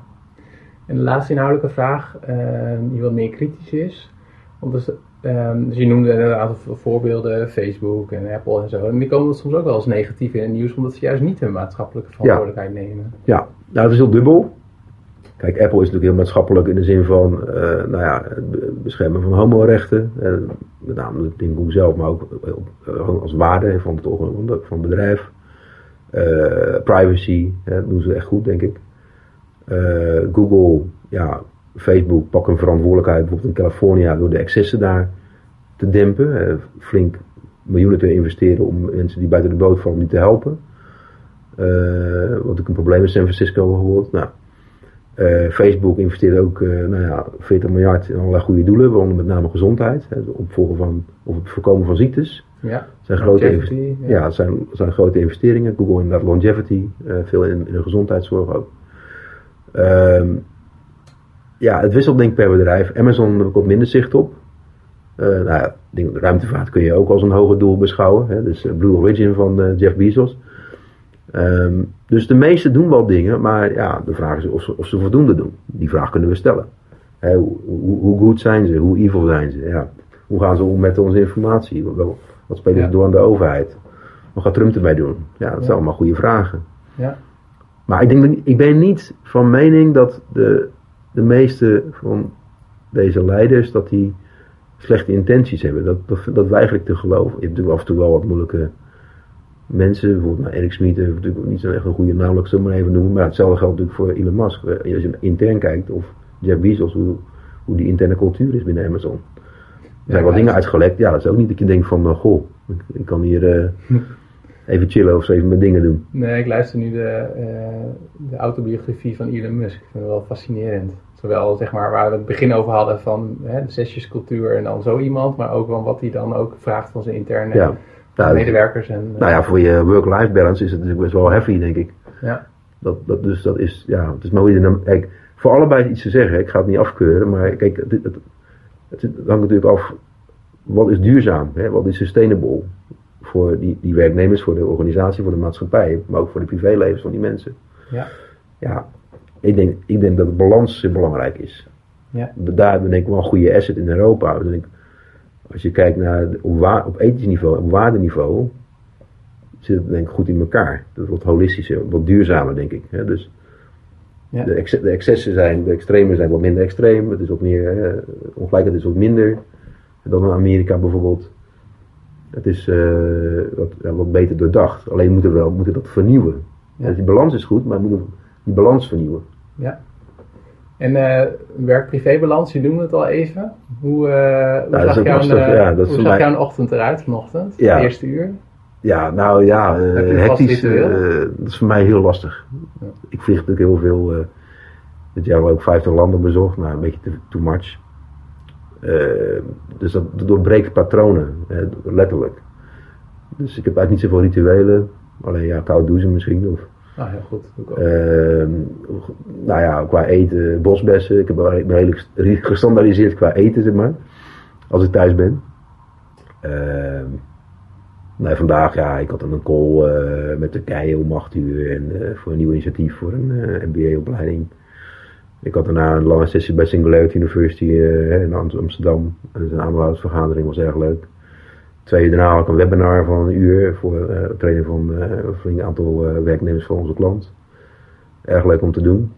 En de laatste inhoudelijke vraag, uh, die wat meer kritisch is. Want dus, um, dus je noemde een aantal voorbeelden, Facebook en Apple en zo. En die komen soms ook wel eens negatief in het nieuws, omdat ze juist niet hun maatschappelijke verantwoordelijkheid nemen. Ja, nou, het is heel dubbel. Kijk, Apple is natuurlijk heel maatschappelijk in de zin van, uh, nou ja, het beschermen van homorechten. Uh, met name het ding zelf, maar ook uh, als waarde van het, van het bedrijf. privacy, dat doen ze echt goed, denk ik. Google, ja, Facebook pakken een verantwoordelijkheid, bijvoorbeeld in Californië, door de excessen daar te dempen. flink miljoenen te investeren om mensen die buiten de boot vallen niet te helpen. Eh, wat ook een probleem in San Francisco bijvoorbeeld. Nou, eh, Facebook investeert ook nou ja, 40 miljard in allerlei goede doelen, waaronder met name gezondheid. Hè, het opvolgen van, of het voorkomen van ziektes. Ja, zijn grote, ja. ja, zijn, zijn grote investeringen. Google inderdaad longevity, veel in, in de gezondheidszorg ook. Ehm, ja, het wisselt denk ik per bedrijf. Amazon heb ik wat minder zicht op. Uh, nou ja, ruimtevaart kun je ook als een hoger doel beschouwen. Hè? Dus Blue Origin van uh, Jeff Bezos. Um, dus de meesten doen wel dingen, maar ja, de vraag is of ze, of ze voldoende doen. Die vraag kunnen we stellen. Hè, hoe, hoe, hoe, goed zijn ze? Hoe evil zijn ze? Ja. Hoe gaan ze om met onze informatie? Wat, wat spelen ze ja. door aan de overheid? Wat gaat Trump erbij doen? Ja, dat zijn allemaal goede vragen. Ja. Maar ik, denk, ik ben niet van mening dat de, de meeste van deze leiders dat die slechte intenties hebben. Dat, dat, dat weiger ik te geloven. Je hebt natuurlijk af en toe wel wat moeilijke mensen. Bijvoorbeeld nou, Eric Smith heeft natuurlijk niet zo'n echt een goede naam, ik maar even noemen. Maar hetzelfde geldt natuurlijk voor Elon Musk. Eh, Als je intern kijkt, of Jeff Bezos, hoe, hoe die interne cultuur is binnen Amazon. Er zijn wel dingen uitgelekt. Ja, dat is ook niet dat je denkt van, uh, goh, ik, ik, kan hier uh, even chillen of zo even mijn dingen doen. Nee, ik luister nu de, de autobiografie van Elon Musk. Ik vind het wel fascinerend. Zowel zeg maar waar we het begin over hadden van hè, de zesjescultuur en dan zo iemand, maar ook van wat hij dan ook vraagt van zijn interne ja. nou, medewerkers. En, nou ja, voor je work-life balance is het natuurlijk best wel heavy, denk ik. Ja. Dat, dat, dus dat is, ja, het is dan, kijk, voor allebei iets te zeggen, ik ga het niet afkeuren, maar kijk, het, het, het, het hangt natuurlijk af, wat is duurzaam, hè? wat is sustainable voor die, die werknemers, voor de organisatie, voor de maatschappij, maar ook voor de privélevens van die mensen. Ja. Ja, ik denk, ik denk dat de balans belangrijk is. Ja. Daar hebben we denk ik wel een goede asset in Europa. Dus als je kijkt naar op, wa op ethisch niveau, op waardeniveau, zit het denk ik goed in elkaar. Dat wordt holistischer, wat duurzamer denk ik. Hè? Dus Ja. de, ex de excessen zijn, de extremen zijn wat minder extreem. Het is wat meer, eh, ongelijkheid is wat minder dan in Amerika bijvoorbeeld. Het is eh, wat, ja, wat beter doordacht. Alleen moeten we wel moeten dat vernieuwen. Ja. Dus die balans is goed, maar we moeten die balans vernieuwen. Ja. En eh werk-privé-balans, je noemde het al even. Hoe, hoe dat is zag, jouw, eh, ja, dat is hoe voor zag mij- jouw ochtend eruit vanochtend? Ja. Het eerste uur? Ja, nou ja, hectisch, dat is voor mij heel lastig. Ik vlieg natuurlijk heel veel. dit jaar ook 50 landen bezocht, nou een beetje too much. Eh, dus dat, dat doorbreekt patronen, letterlijk. Dus ik heb eigenlijk niet zoveel rituelen. Alleen ja, koud douchen misschien. Of, Ah, heel goed. Ook. Ehm, nou ja, qua eten, bosbessen. Ik heb wel- ik ben redelijk st- gestandaardiseerd qua eten, zeg maar. Als ik thuis ben. Ehm, nee, vandaag, ja, ik had dan een call eh, met Turkije om 8 uur. En, eh, voor een nieuw initiatief voor een eh, MBA-opleiding. Ik had daarna een lange sessie bij Singularity University eh, in Am- Amsterdam. Dus een aandeelhoudersvergadering was erg leuk. Twee uur daarna had ik een webinar van een uur voor eh training van eh, een flink aantal werknemers van onze klant. Erg leuk om te doen.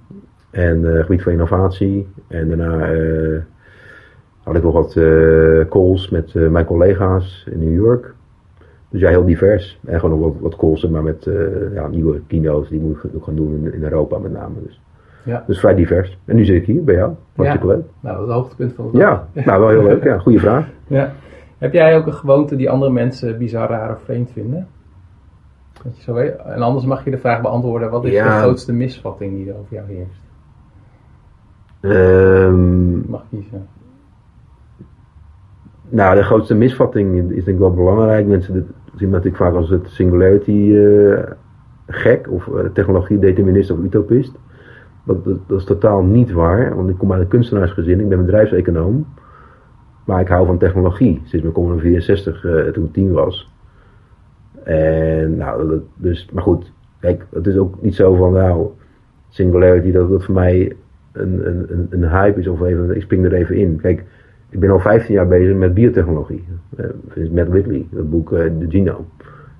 En gebied van innovatie. En daarna had ik nog wat calls met mijn collega's in New York. Dus ja, heel divers. En gewoon nog wat, wat calls maar, met ja, nieuwe keynotes die moet ik gaan doen in, in Europa met name. Dus. Ja. dus vrij divers. En nu zit ik hier bij jou. Hartstikke leuk. Nou, dat is het hoogtepunt van dag. Ja, nou wel heel leuk. Ja, goede vraag. Ja. Heb jij ook een gewoonte die andere mensen bizar, raar of vreemd vinden? Dat je zo weet. En anders mag je de vraag beantwoorden: wat is Ja. de grootste misvatting die er over jou heerst? Je mag kiezen. Nou, de grootste misvatting is denk ik wel belangrijk. Mensen zien me natuurlijk vaak als het singularity eh, gek of eh, technologie determinist of utopist. Dat, is totaal niet waar, want ik kom uit een kunstenaarsgezin, ik ben bedrijfseconoom. Maar ik hou van technologie, sinds mijn Commodore 64 eh, toen ik tien was. En nou, dus, maar goed, kijk, het is ook niet zo van, nou, singularity, dat dat voor mij een, een, een, hype is of even, ik spring er even in. Kijk, ik ben al 15 jaar bezig met biotechnologie. Uh, Matt Whitley, dat boek eh, De Genome.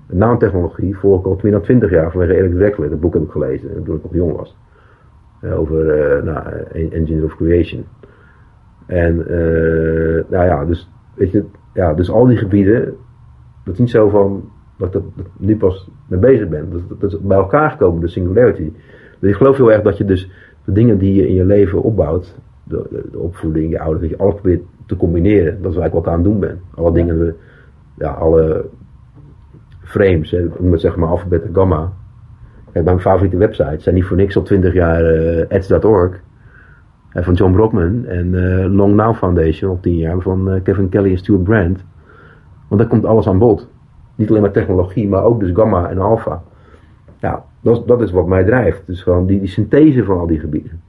Nanotechnologie volg ik al meer dan 20 jaar vanwege Eric Drexler. Dat boek heb ik gelezen eh, toen ik nog jong was. Eh, over eh nou, Engines of Creation. En eh, nou ja, dus, weet je, ja, dus al die gebieden, dat is niet zo van dat ik dat, dat nu pas mee bezig ben. Dat, dat, is bij elkaar gekomen, de singularity. Dus ik geloof heel erg dat je dus de dingen die je in je leven opbouwt, de, de, de opvoeding, je ouders, dat je alles probeert te combineren. Dat is eigenlijk wat ik aan het doen ben. Alle Ja. dingen, we- ja, alle frames, hè, noem het zeg maar alfabet en gamma. Kijk, mijn favoriete websites zijn niet voor niks al 20 jaar uh, ads.org van John Brockman en uh, Long Now Foundation al 10 jaar van Kevin Kelly en Stuart Brand. Want daar komt alles aan bod. Niet alleen maar technologie, maar ook dus gamma en alpha. Ja, dat, dat is wat mij drijft. Dus gewoon die, die synthese van al die gebieden.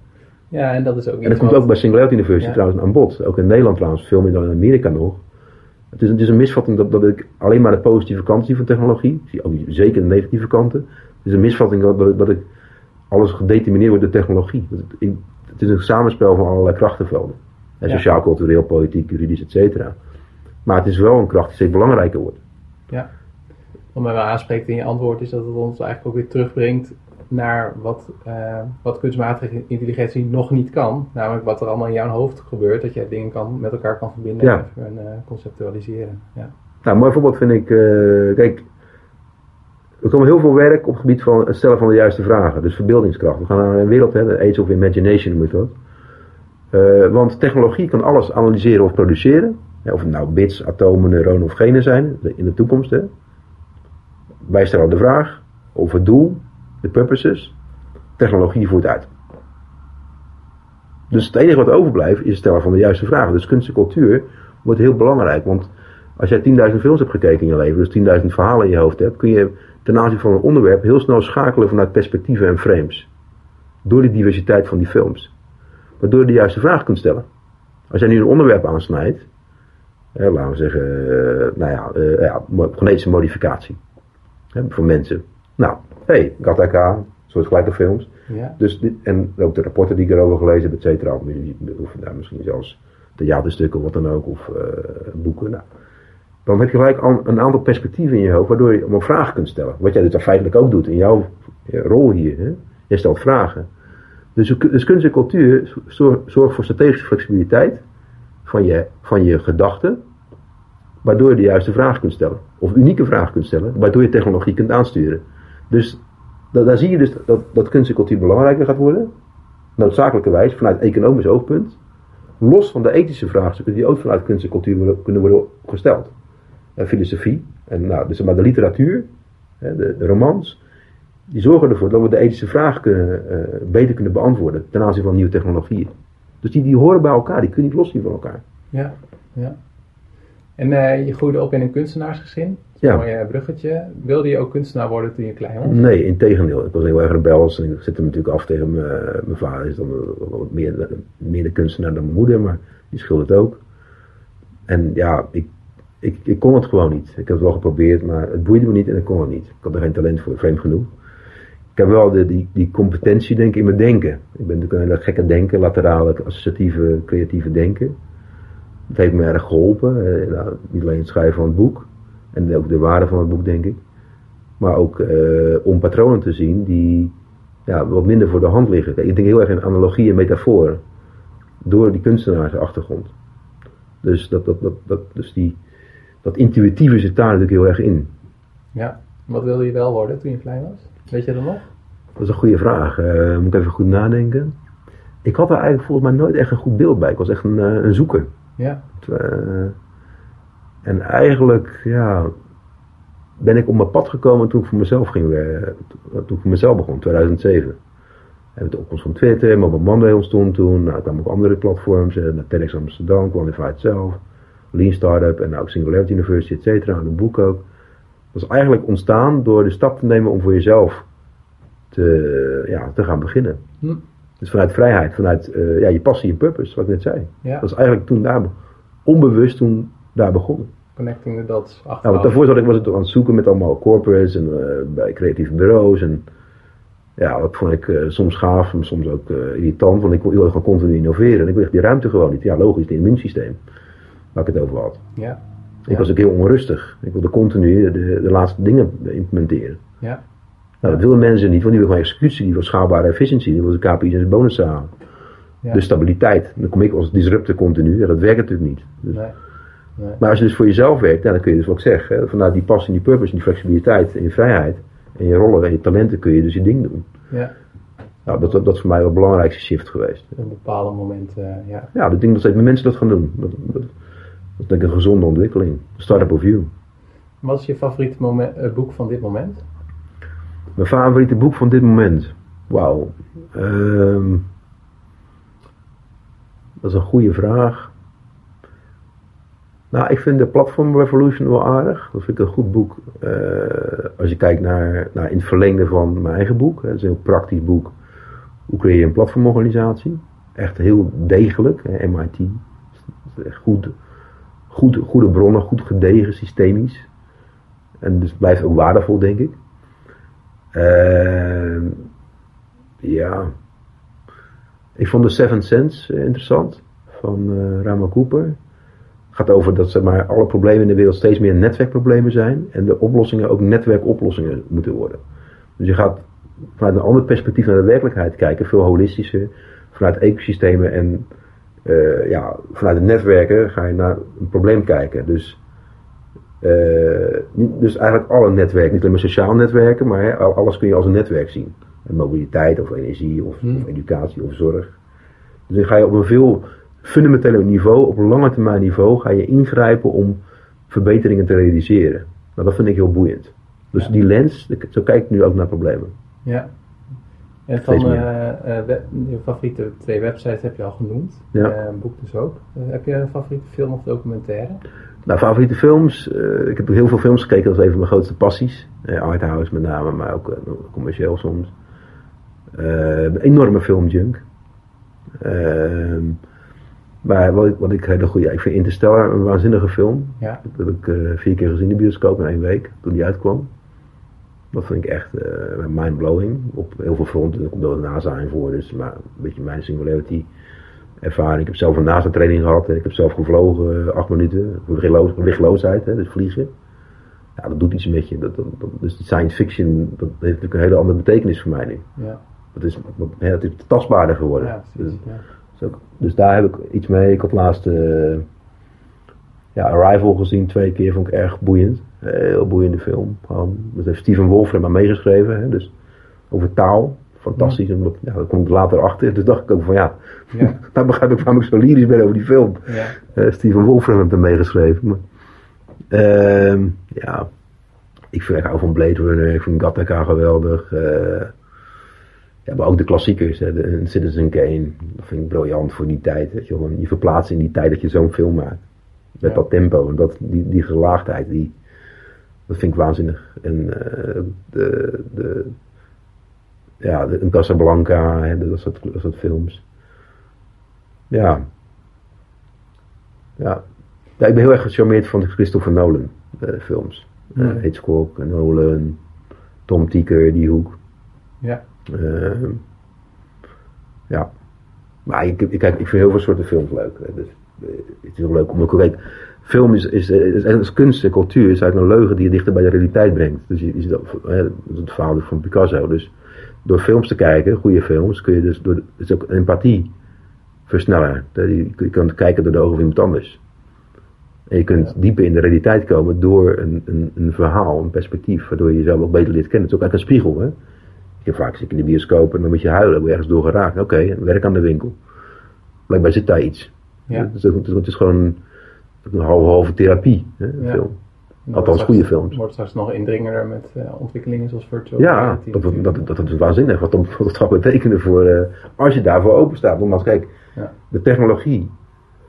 Ja, en dat is ook En dat komt ook bij Singularity University ja. trouwens aan bod. Ook in Nederland trouwens, veel meer dan in Amerika nog. Het is, het is een misvatting dat, dat ik alleen maar de positieve kant zie van technologie. Ik zie ook zeker de negatieve kanten. Het is een misvatting dat, dat, alles gedetermineerd wordt door technologie. Ik, het is een samenspel van allerlei krachtenvelden. En sociaal, cultureel, politiek, juridisch, et cetera. Maar het is wel een kracht die steeds belangrijker wordt. Ja. Wat mij wel aanspreekt in je antwoord is dat het ons eigenlijk ook weer terugbrengt naar wat, uh, wat kunstmatige intelligentie nog niet kan. Namelijk wat er allemaal in jouw hoofd gebeurt. Dat jij dingen kan, met elkaar kan verbinden ja. en uh, conceptualiseren. Ja. Nou, een mooi voorbeeld vind ik, uh, kijk, er komt heel veel werk op het gebied van het stellen van de juiste vragen. Dus verbeeldingskracht. We gaan naar een wereld, hè, de Age of Imagination je dat. Uh, want technologie kan alles analyseren of produceren. Of het nou bits, atomen, neuronen of genen zijn in de toekomst. Hè. Wij stellen de vraag of het doel, de purposes. Technologie voert uit. Dus het enige wat overblijft is het stellen van de juiste vragen. Dus kunst en cultuur wordt heel belangrijk. Want als jij 10.000 films hebt gekeken in je leven, dus 10.000 verhalen in je hoofd hebt, kun je ten aanzien van een onderwerp heel snel schakelen vanuit perspectieven en frames. Door die diversiteit van die films. Waardoor je de juiste vraag kunt stellen. Als jij nu een onderwerp aansnijdt, eh, laten we zeggen, uh, nou ja, uh, ja, genetische modificatie. Hè, voor mensen. Nou, hé, hey, Gattaca, soortgelijke films. Ja. Dus dit, en ook de rapporten die ik erover gelezen heb, et cetera. Of daar misschien zelfs theaterstukken of wat dan ook, of boeken. Nou, dan heb je gelijk een aantal perspectieven in je hoofd, waardoor je allemaal vragen kunt stellen. Wat jij dus feitelijk ook doet in jouw rol hier. Hè? Je stelt vragen. Dus, dus kunst en cultuur zorgt voor strategische flexibiliteit van je, van je gedachten, waardoor je de juiste vraag kunt stellen. Of unieke vragen kunt stellen, waardoor je technologie kunt aansturen. Dus daar zie je dus dat, dat kunst en cultuur belangrijker gaat worden, noodzakelijkerwijs vanuit economisch oogpunt, los van de ethische vraagstukken die ook vanuit kunst en cultuur kunnen worden gesteld filosofie. En nou, dus maar de literatuur, de, de, romans, die zorgen ervoor dat we de ethische vraag kunnen, uh, beter kunnen beantwoorden ten aanzien van nieuwe technologieën. Dus die, die horen bij elkaar, die kunnen niet loszien van elkaar. Ja, ja. En uh, je groeide op in een kunstenaarsgezin. Ja. Een mooi bruggetje. Wilde je ook kunstenaar worden toen je klein was? Nee, in tegendeel. Ik was heel erg rebels en ik zit er natuurlijk af tegen mijn vader. is dan wat meer, meer de kunstenaar dan mijn moeder, maar die schildert ook. En ja, ik ik, ik kon het gewoon niet. Ik heb het wel geprobeerd, maar het boeide me niet en ik kon het niet. Ik had er geen talent voor, vreemd genoeg. Ik heb wel de, die, die competentie denk ik in mijn denken. Ik ben natuurlijk een hele gekke denken, laterale, associatieve, creatieve denken. Dat heeft me erg geholpen. Eh, nou, niet alleen het schrijven van het boek. En ook de waarde van het boek, denk ik. Maar ook eh, om patronen te zien die ja, wat minder voor de hand liggen. Ik denk heel erg in analogie en metaforen. Door die kunstenaarsachtergrond. Dus, dat, dat, dat, dat, dus die, dat intuïtieve zit daar natuurlijk heel erg in. Ja, wat wilde je wel worden toen je klein was? Weet je dat nog? Dat is een goede vraag. Uh, moet ik even goed nadenken. Ik had daar eigenlijk volgens mij nooit echt een goed beeld bij. Ik was echt een, uh, een zoeker. Ja. Uh, en eigenlijk, ja, ben ik op mijn pad gekomen toen ik voor mezelf ging. Toen ik voor mezelf begon, 2007. En de opkomst van Twitter, Mobile Monday ontstond toen. Nou, kwamen ook andere platforms. Naar TEDx Amsterdam, Quantified zelf. Lean Startup en ook Singularity University, et cetera, en een boek ook. Dat is eigenlijk ontstaan door de stap te nemen om voor jezelf te, ja, te gaan beginnen. Hm. Dus vanuit vrijheid, vanuit uh, ja, je passie, je purpose, wat ik net zei. Ja. Dat is eigenlijk toen daar, onbewust toen daar begonnen. Connecting the dots. Ja, want daarvoor zat ik, was ik aan het zoeken met allemaal corporates en uh, bij creatieve bureaus. En ja, dat vond ik uh, soms gaaf, maar soms ook irritant, want ik wilde gewoon continu innoveren. En ik wilde die ruimte gewoon niet. Ja, logisch, het immuunsysteem waar ik het over had. Ja. Ik ja. was ook heel onrustig. Ik wilde continu de, de laatste dingen implementeren. Ja. Nou, dat willen mensen niet, want die willen gewoon executie, die willen schaalbare efficiëntie, die willen KPI's en bonussen halen. Ja. Dus stabiliteit. Dan kom ik als disruptor continu. Ja, dat werkt natuurlijk niet. Dus. Nee. Nee. Maar als je dus voor jezelf werkt, ja, dan kun je dus wat ik zeg. Hè, vanuit die passie, die purpose, die flexibiliteit en je vrijheid en je rollen en je talenten kun je dus je ding doen. Ja. Nou, dat, dat, dat is voor mij wel een belangrijkste shift geweest. Op een bepaald moment, uh, ja. Ja, dat ding dat steeds meer mensen dat gaan doen. Dat, dat, dat is denk ik een gezonde ontwikkeling. Startup of you. Wat is je favoriete moment, uh, boek van dit moment? Mijn favoriete boek van dit moment? Wauw. Ehm, dat is een goede vraag. Nou, ik vind de Platform Revolution wel aardig. Dat vind ik een goed boek. Uh, als je kijkt naar, naar in het verlengde van mijn eigen boek. Het is een heel praktisch boek. Hoe creëer je een platformorganisatie? Echt heel degelijk. Hè, MIT. Echt goed, goed, goede bronnen, goed gedegen, systemisch. En dus blijft ook waardevol, denk ik. Uh, ja. Ik vond de Seven Sense interessant. Van uh, Rama Cooper gaat over dat zeg maar, alle problemen in de wereld steeds meer netwerkproblemen zijn. En de oplossingen ook netwerkoplossingen moeten worden. Dus je gaat vanuit een ander perspectief naar de werkelijkheid kijken. Veel holistischer. Vanuit ecosystemen en uh, ja, vanuit de netwerken ga je naar een probleem kijken. Dus, uh, dus eigenlijk alle netwerken, niet alleen maar sociaal netwerken, maar hè, alles kun je als een netwerk zien. mobiliteit of energie of, hmm. of educatie of zorg. Dus dan ga je op een veel fundamentele niveau, op een lange termijn niveau, ga je ingrijpen om verbeteringen te realiseren. Nou, dat vind ik heel boeiend. Dus die lens, zo kijk ik nu ook naar problemen. Ja. En van uh, uh, je favoriete twee websites heb je al genoemd. Ja. Uh, boek dus ook. heb je een favoriete film of documentaire? Nou, favoriete films. ik heb heel veel films gekeken. Dat is een van mijn grootste passies. Arthouse met name, maar ook commercieel soms. een enorme filmjunk. Ehm maar wat ik, wat ik hele goede, ik vind Interstellar een waanzinnige film. Ja. Dat heb ik uh, vier keer gezien in de bioscoop in één week, toen die uitkwam. Dat vind ik echt uh, mindblowing. Op heel veel fronten. Er komt wel NASA in voor, dus maar een beetje mijn singularity ervaring. Ik heb zelf een NASA training gehad. Ik heb zelf gevlogen, uh, acht minuten. Wichtloosheid, dus vliegen. Ja, dat doet iets met je. Dat, dat, dus science fiction, dat heeft natuurlijk een hele andere betekenis voor mij nu. Ja. Dat is, het is tastbaarder geworden. Ja, precies, dus, ja. Dus, dus, daar heb ik iets mee. Ik had laatst uh, ja, Arrival gezien, twee keer, vond ik erg boeiend. Heel boeiende film. dat heeft Steven Wolfram maar meegeschreven. Hè, dus over taal. Fantastisch. Ja. ja, daar kom ik later achter. Dus dacht ik ook van ja, ja. nou begrijp ik waarom ik zo lyrisch ben over die film. Ja. Uh, Steven Wolfram heeft er meegeschreven. Maar, uh, ja, ik vind ik hou van Blade Runner. Ik vind Gattaca geweldig. Uh, ja, maar ook de klassiekers, hè, de, Citizen Kane, dat vind ik briljant voor die tijd. Weet je, je verplaatst in die tijd dat je zo'n film maakt. Met dat tempo en dat, die, die gelaagdheid, die, dat vind ik waanzinnig. En uh, de, de, ja, de, Casablanca, hè, dat, soort, dat soort films. Ja. ja. Ja, ik ben heel erg gecharmeerd van de Christopher Nolan uh, films. Uh, Hitchcock, Nolan, Tom Tieker, die hoek. Ja. Uh, ja. Maar ik, ik, ik vind heel veel soorten films leuk. Hè. Dus, het is heel leuk om te kijken. Film is, is, is, is, kunst en cultuur is eigenlijk een leugen die je dichter bij de realiteit brengt. Dus je, je, dat, hè, is het verhaal van Picasso. Dus door films te kijken, goede films, kun je dus door, is ook empathie versnellen. Je, je kan kijken door de ogen van iemand anders. En je kunt dieper in de realiteit komen door een, een, een verhaal, een perspectief, waardoor je jezelf ook beter leert kennen. Het is ook eigenlijk een spiegel. Hè? Je vaak zit in de bioscoop en dan moet je huilen, word je ergens door geraakt. Oké, werk aan de winkel. Blijkbaar zit daar iets. Ja. Dus het, het is gewoon een halve, halve therapie, hè, ja. film. Althans, goede films. Wordt straks nog indringender met uh, ontwikkelingen zoals virtual ja, dat, dat, dat, dat, is waanzinnig. Wat, wat het gaat betekenen voor, uh, als je daarvoor open staat. Want kijk, ja. de technologie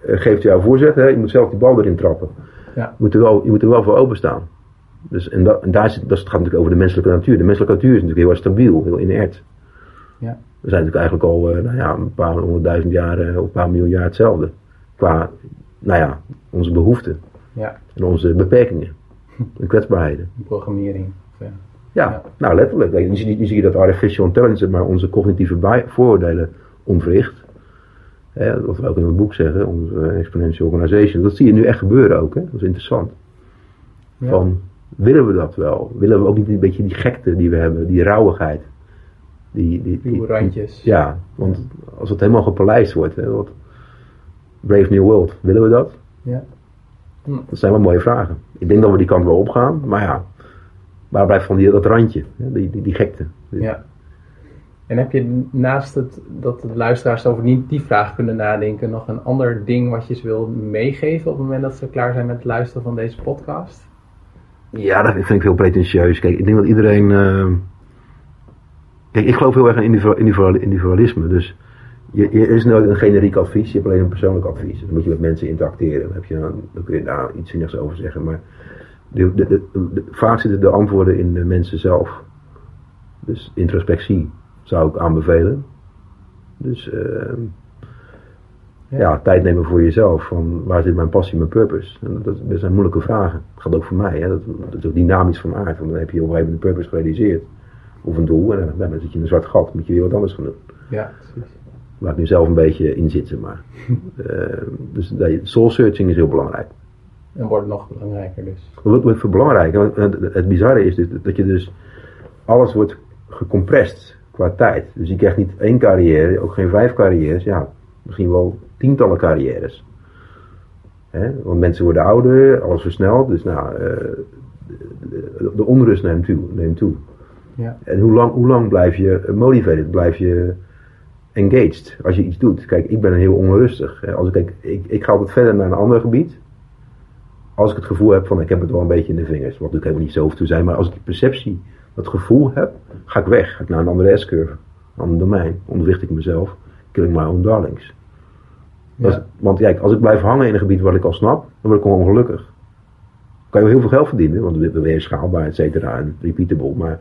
uh, geeft jou voorzet. Hè, je moet zelf die bal erin trappen. Ja. Je, moet er wel, je moet er wel voor openstaan. Dus, en, dat, en daar zit, dat gaat natuurlijk over de menselijke natuur. De menselijke natuur is natuurlijk heel stabiel, heel inert. Ja. We zijn natuurlijk eigenlijk al nou ja, een paar honderdduizend jaar of een paar miljoen jaar hetzelfde. Qua, nou ja, onze behoeften. Ja. En onze beperkingen. En kwetsbaarheden. Programmering. Ja. ja, nou letterlijk. Nu zie, je, zie je dat artificial intelligence maar onze cognitieve vooroordelen ontwricht. Hè, wat we ook in het boek zeggen, onze exponential organization. Dat zie je nu echt gebeuren ook. Hè? Dat is interessant. Ja. Van, willen we dat wel? Willen we ook niet een beetje die gekte die we hebben, die rauwigheid? Die, die, die, randjes. ja, want als het helemaal gepolijst wordt, hè, wat Brave New World, willen we dat? Ja. Hm. Dat zijn wel mooie vragen. Ik denk dat we die kant wel opgaan, maar ja, waar blijft van die, dat randje, die, die, die gekte? Ja. En heb je naast het, dat de luisteraars over niet die vraag kunnen nadenken, nog een ander ding wat je ze wil meegeven op het moment dat ze klaar zijn met het luisteren van deze podcast? Ja, dat vind ik heel pretentieus. Kijk, ik denk dat iedereen. Uh... Kijk, ik geloof heel erg in individualisme. Dus je, er is nooit een generiek advies, je hebt alleen een persoonlijk advies. Dan moet je met mensen interacteren. Dan, heb je, dan kun je daar iets zinnigs over zeggen. Maar de, de, de, vaak zitten de antwoorden in de mensen zelf. Dus introspectie zou ik aanbevelen. Dus uh, ja. ja. tijd nemen voor jezelf. Van waar zit mijn passie, mijn purpose? En dat, dat zijn moeilijke vragen. Dat gaat ook voor mij. Hè. Dat, dat, is ook dynamisch van aard. Want dan heb je op een gegeven moment een purpose gerealiseerd. Of een doel. En dan, dan zit je in een zwart gat. moet je weer wat anders gaan doen. Ja, precies. Waar ik nu zelf een beetje in zit, zeg maar. uh, dus soul searching is heel belangrijk. En wordt nog belangrijker dus. Wat wordt belangrijker? Het, het bizarre is dus dat je dus alles wordt gecompressed qua tijd. Dus je krijgt niet één carrière, ook geen vijf carrières, ja, misschien wel tientallen carrières. Want mensen worden ouder, alles versnelt, dus nou, de, de, onrust neemt toe. Neemt toe. Ja. En hoe lang, hoe lang blijf je motivated, blijf je engaged als je iets doet? Kijk, ik ben heel onrustig. Als ik, kijk, ik, ik ga altijd verder naar een ander gebied. Als ik het gevoel heb van ik heb het wel een beetje in de vingers, wat natuurlijk helemaal niet zo hoeft te zijn, maar als ik die perceptie dat gevoel heb, ga ik weg. Ga ik naar een andere S-curve, een ander domein. Onderricht ik mezelf, killing my own darlings. Ja. want kijk, als ik blijf hangen in een gebied wat ik al snap, dan word ik gewoon ongelukkig. kan je heel veel geld verdienen, want we weer schaalbaar, et cetera, en repeatable. Maar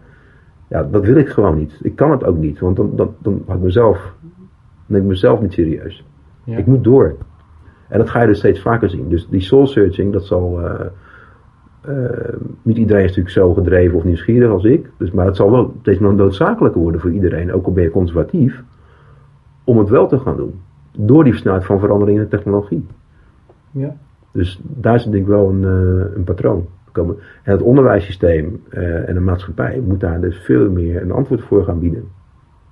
ja, dat wil ik gewoon niet. Ik kan het ook niet, want dan, dan, dan had ik mezelf, neem ik mezelf niet serieus. Ja. Ik moet door. En dat ga je dus steeds vaker zien. Dus die soul searching, dat zal. Uh, uh, niet iedereen is natuurlijk zo gedreven of nieuwsgierig als ik. Dus, maar het zal wel steeds meer noodzakelijker worden voor iedereen, ook al ben je conservatief, om het wel te gaan doen. Door die snelheid van verandering in de technologie. Ja. Dus daar zit denk ik wel een, uh, een patroon. Komen. En het onderwijssysteem en de maatschappij moet daar dus veel meer een antwoord voor gaan bieden.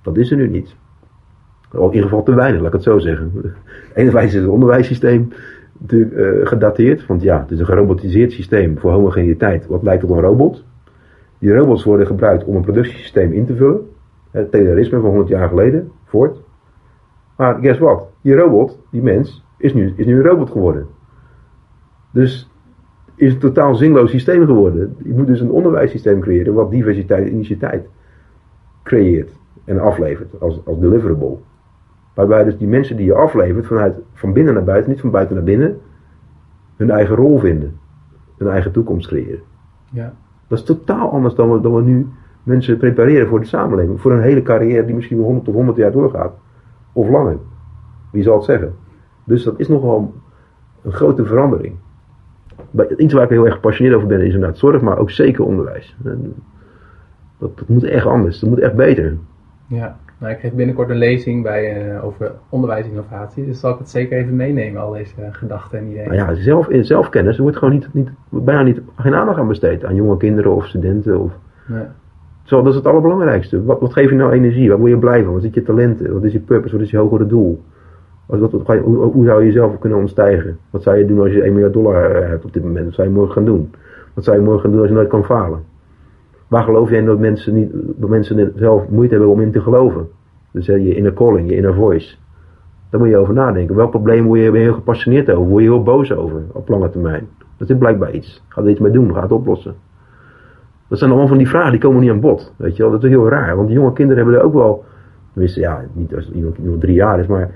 Dat is er nu niet. In ieder geval te weinig, laat ik het zo zeggen. Enerzijds is het onderwijssysteem natuurlijk uh, gedateerd. Want ja, het is een gerobotiseerd systeem voor homogeniteit. Wat lijkt op een robot. Die robots worden gebruikt om een productiesysteem in te vullen. Het terrorisme van 100 jaar geleden, voort. Maar guess what? Die robot, die mens, is nu, is nu een robot geworden. Dus is een totaal zinloos systeem geworden. Je moet dus een onderwijssysteem creëren wat diversiteit en initiatieit creëert en aflevert als, als deliverable. Waarbij dus die mensen die je aflevert vanuit van binnen naar buiten, niet van buiten naar binnen, hun eigen rol vinden. Hun eigen toekomst creëren. Ja. Dat is totaal anders dan we, dan we nu mensen prepareren voor de samenleving. Voor een hele carrière die misschien wel 100 tot 100 jaar doorgaat. Of langer. Wie zal het zeggen? Dus dat is nogal een grote verandering. Iets waar ik heel erg gepassioneerd over ben is inderdaad zorg, maar ook zeker onderwijs. Dat, dat moet echt anders. Dat moet echt beter. Ja. Ik geef binnenkort een lezing bij, uh, over onderwijsinnovatie, dus zal ik het zeker even meenemen, al deze uh, gedachten en ideeën. Nou ja, zelf, zelfkennis, er wordt gewoon niet, niet, bijna niet, geen aandacht aan besteed aan jonge kinderen of studenten. Of, nee. Zo, dat is het allerbelangrijkste. Wat, wat geeft je nou energie? Waar word je blij van? Wat is je talenten? Wat is je purpose? Wat is je hogere doel? Wat, wat, wat, hoe, hoe, zou je jezelf kunnen ontstijgen? Wat zou je doen als je 1 miljard dollar eh, hebt op dit moment? Wat zou je morgen gaan doen? Wat zou je morgen gaan doen als je nooit kan falen? Waar geloof jij in dat mensen, niet, mensen zelf moeite hebben om in te geloven? Dus je inner calling, je inner voice. Daar moet je over nadenken. Welk probleem word je, heel gepassioneerd over? Word je heel boos over op lange termijn? Dat is blijkbaar iets. Ga er iets mee doen, ga het oplossen. Dat zijn allemaal van die vragen die komen niet aan bod. Weet je wel, dat is heel raar. Want jonge kinderen hebben er ook wel, tenminste ja, niet als iemand, iemand drie jaar is, maar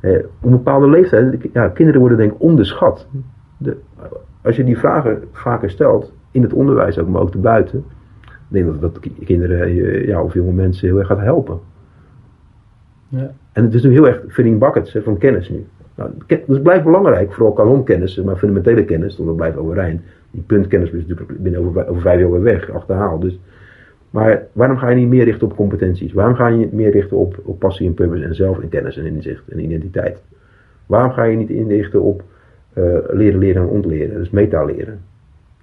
eh, op een bepaalde leeftijd, ja, kinderen worden denk ik onderschat. De, als je die vragen vaker stelt, in het onderwijs ook, maar ook te buiten, ik denk dat dat kinderen eh, ja, of jonge mensen heel erg gaat helpen. Ja. En het is nu heel erg filling buckets hè, van kennis nu. Nou, dat blijft belangrijk, vooral kanonkennis, maar fundamentele kennis, dat blijft overeind. Die puntkennis is natuurlijk binnen over, over vijf jaar weer weg, achterhaald. Dus, maar waarom ga je niet meer richten op competenties? Waarom ga je niet meer richten op, op passie en purpose en zelf en kennis en inzicht en identiteit? Waarom ga je niet inrichten op uh, leren, leren en ontleren, dus meta-leren?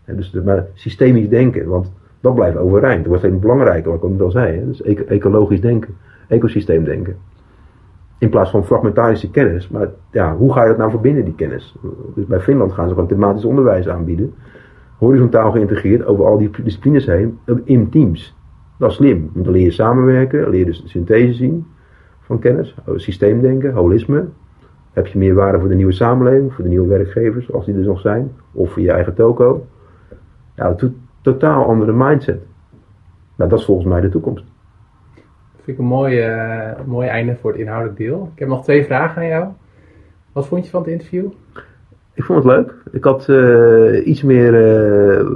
dus maar systemisch denken, want dat blijft overeind. Dat wordt steeds belangrijker, wat ik al zei. Dus ecologisch denken, ecosysteem denken. In plaats van fragmentarische kennis. Maar ja, hoe ga je dat nou verbinden, die kennis? Dus bij Finland gaan ze gewoon thematisch onderwijs aanbieden. Horizontaal geïntegreerd over al die disciplines heen in teams. Dat is slim. Dan leer je samenwerken, leer je dus synthese zien van kennis, systeemdenken, holisme. Heb je meer waarde voor de nieuwe samenleving, voor de nieuwe werkgevers, als die er nog zijn, of voor je eigen toko. Ja, dat doet, totaal andere mindset. Nou, dat is volgens mij de toekomst. Dat vind ik een mooi, uh, mooi einde voor het inhoudelijk deel. Ik heb nog twee vragen aan jou. Wat vond je van het interview? Ik vond het leuk. Ik had uh, iets meer uh,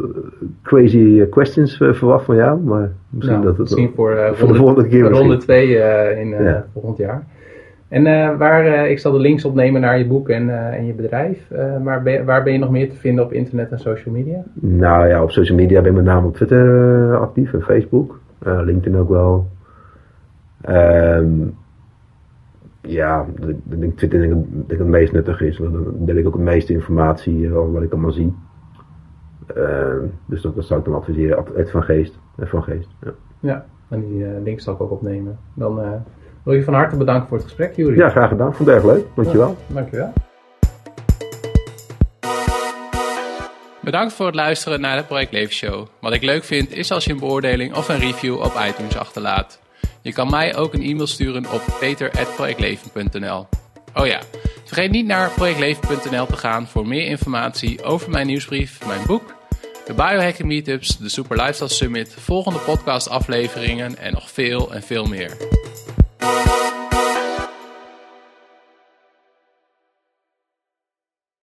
crazy questions verwacht van jou, maar misschien nou, dat het misschien voor, de volgende keer. ronde 2 in ja. volgend jaar. En waar, ik zal de links opnemen naar je boek en, en je bedrijf, maar ben, waar ben je nog meer te vinden op internet en social media? Nou ja, op social media ben ik met name op Twitter actief en Facebook, LinkedIn ook wel. Um, ja, ik denk Twitter denk dat het het meest nuttig is. Want dan deel ik ook het meeste informatie uh, wat ik allemaal zie. Uh, dus dat, dat, zou ik dan adviseren. Ed van Geest. Ed van Geest ja. ja, en die uh, link zal ik ook opnemen. Dan wil je van harte bedanken voor het gesprek, Jury. Ja, graag gedaan. Vond het erg leuk. Dankjewel. Ja, dankjewel. Bedankt voor het luisteren naar de Project Leven Show. Wat ik leuk vind is als je een beoordeling of een review op iTunes achterlaat. Je kan mij ook een e-mail sturen op peter.projectleven.nl. Oh ja, vergeet niet naar projectleven.nl te gaan voor meer informatie over mijn nieuwsbrief, mijn boek, de biohacking meetups, de Super Lifestyle Summit, volgende podcast afleveringen en nog veel en veel meer. Thank you.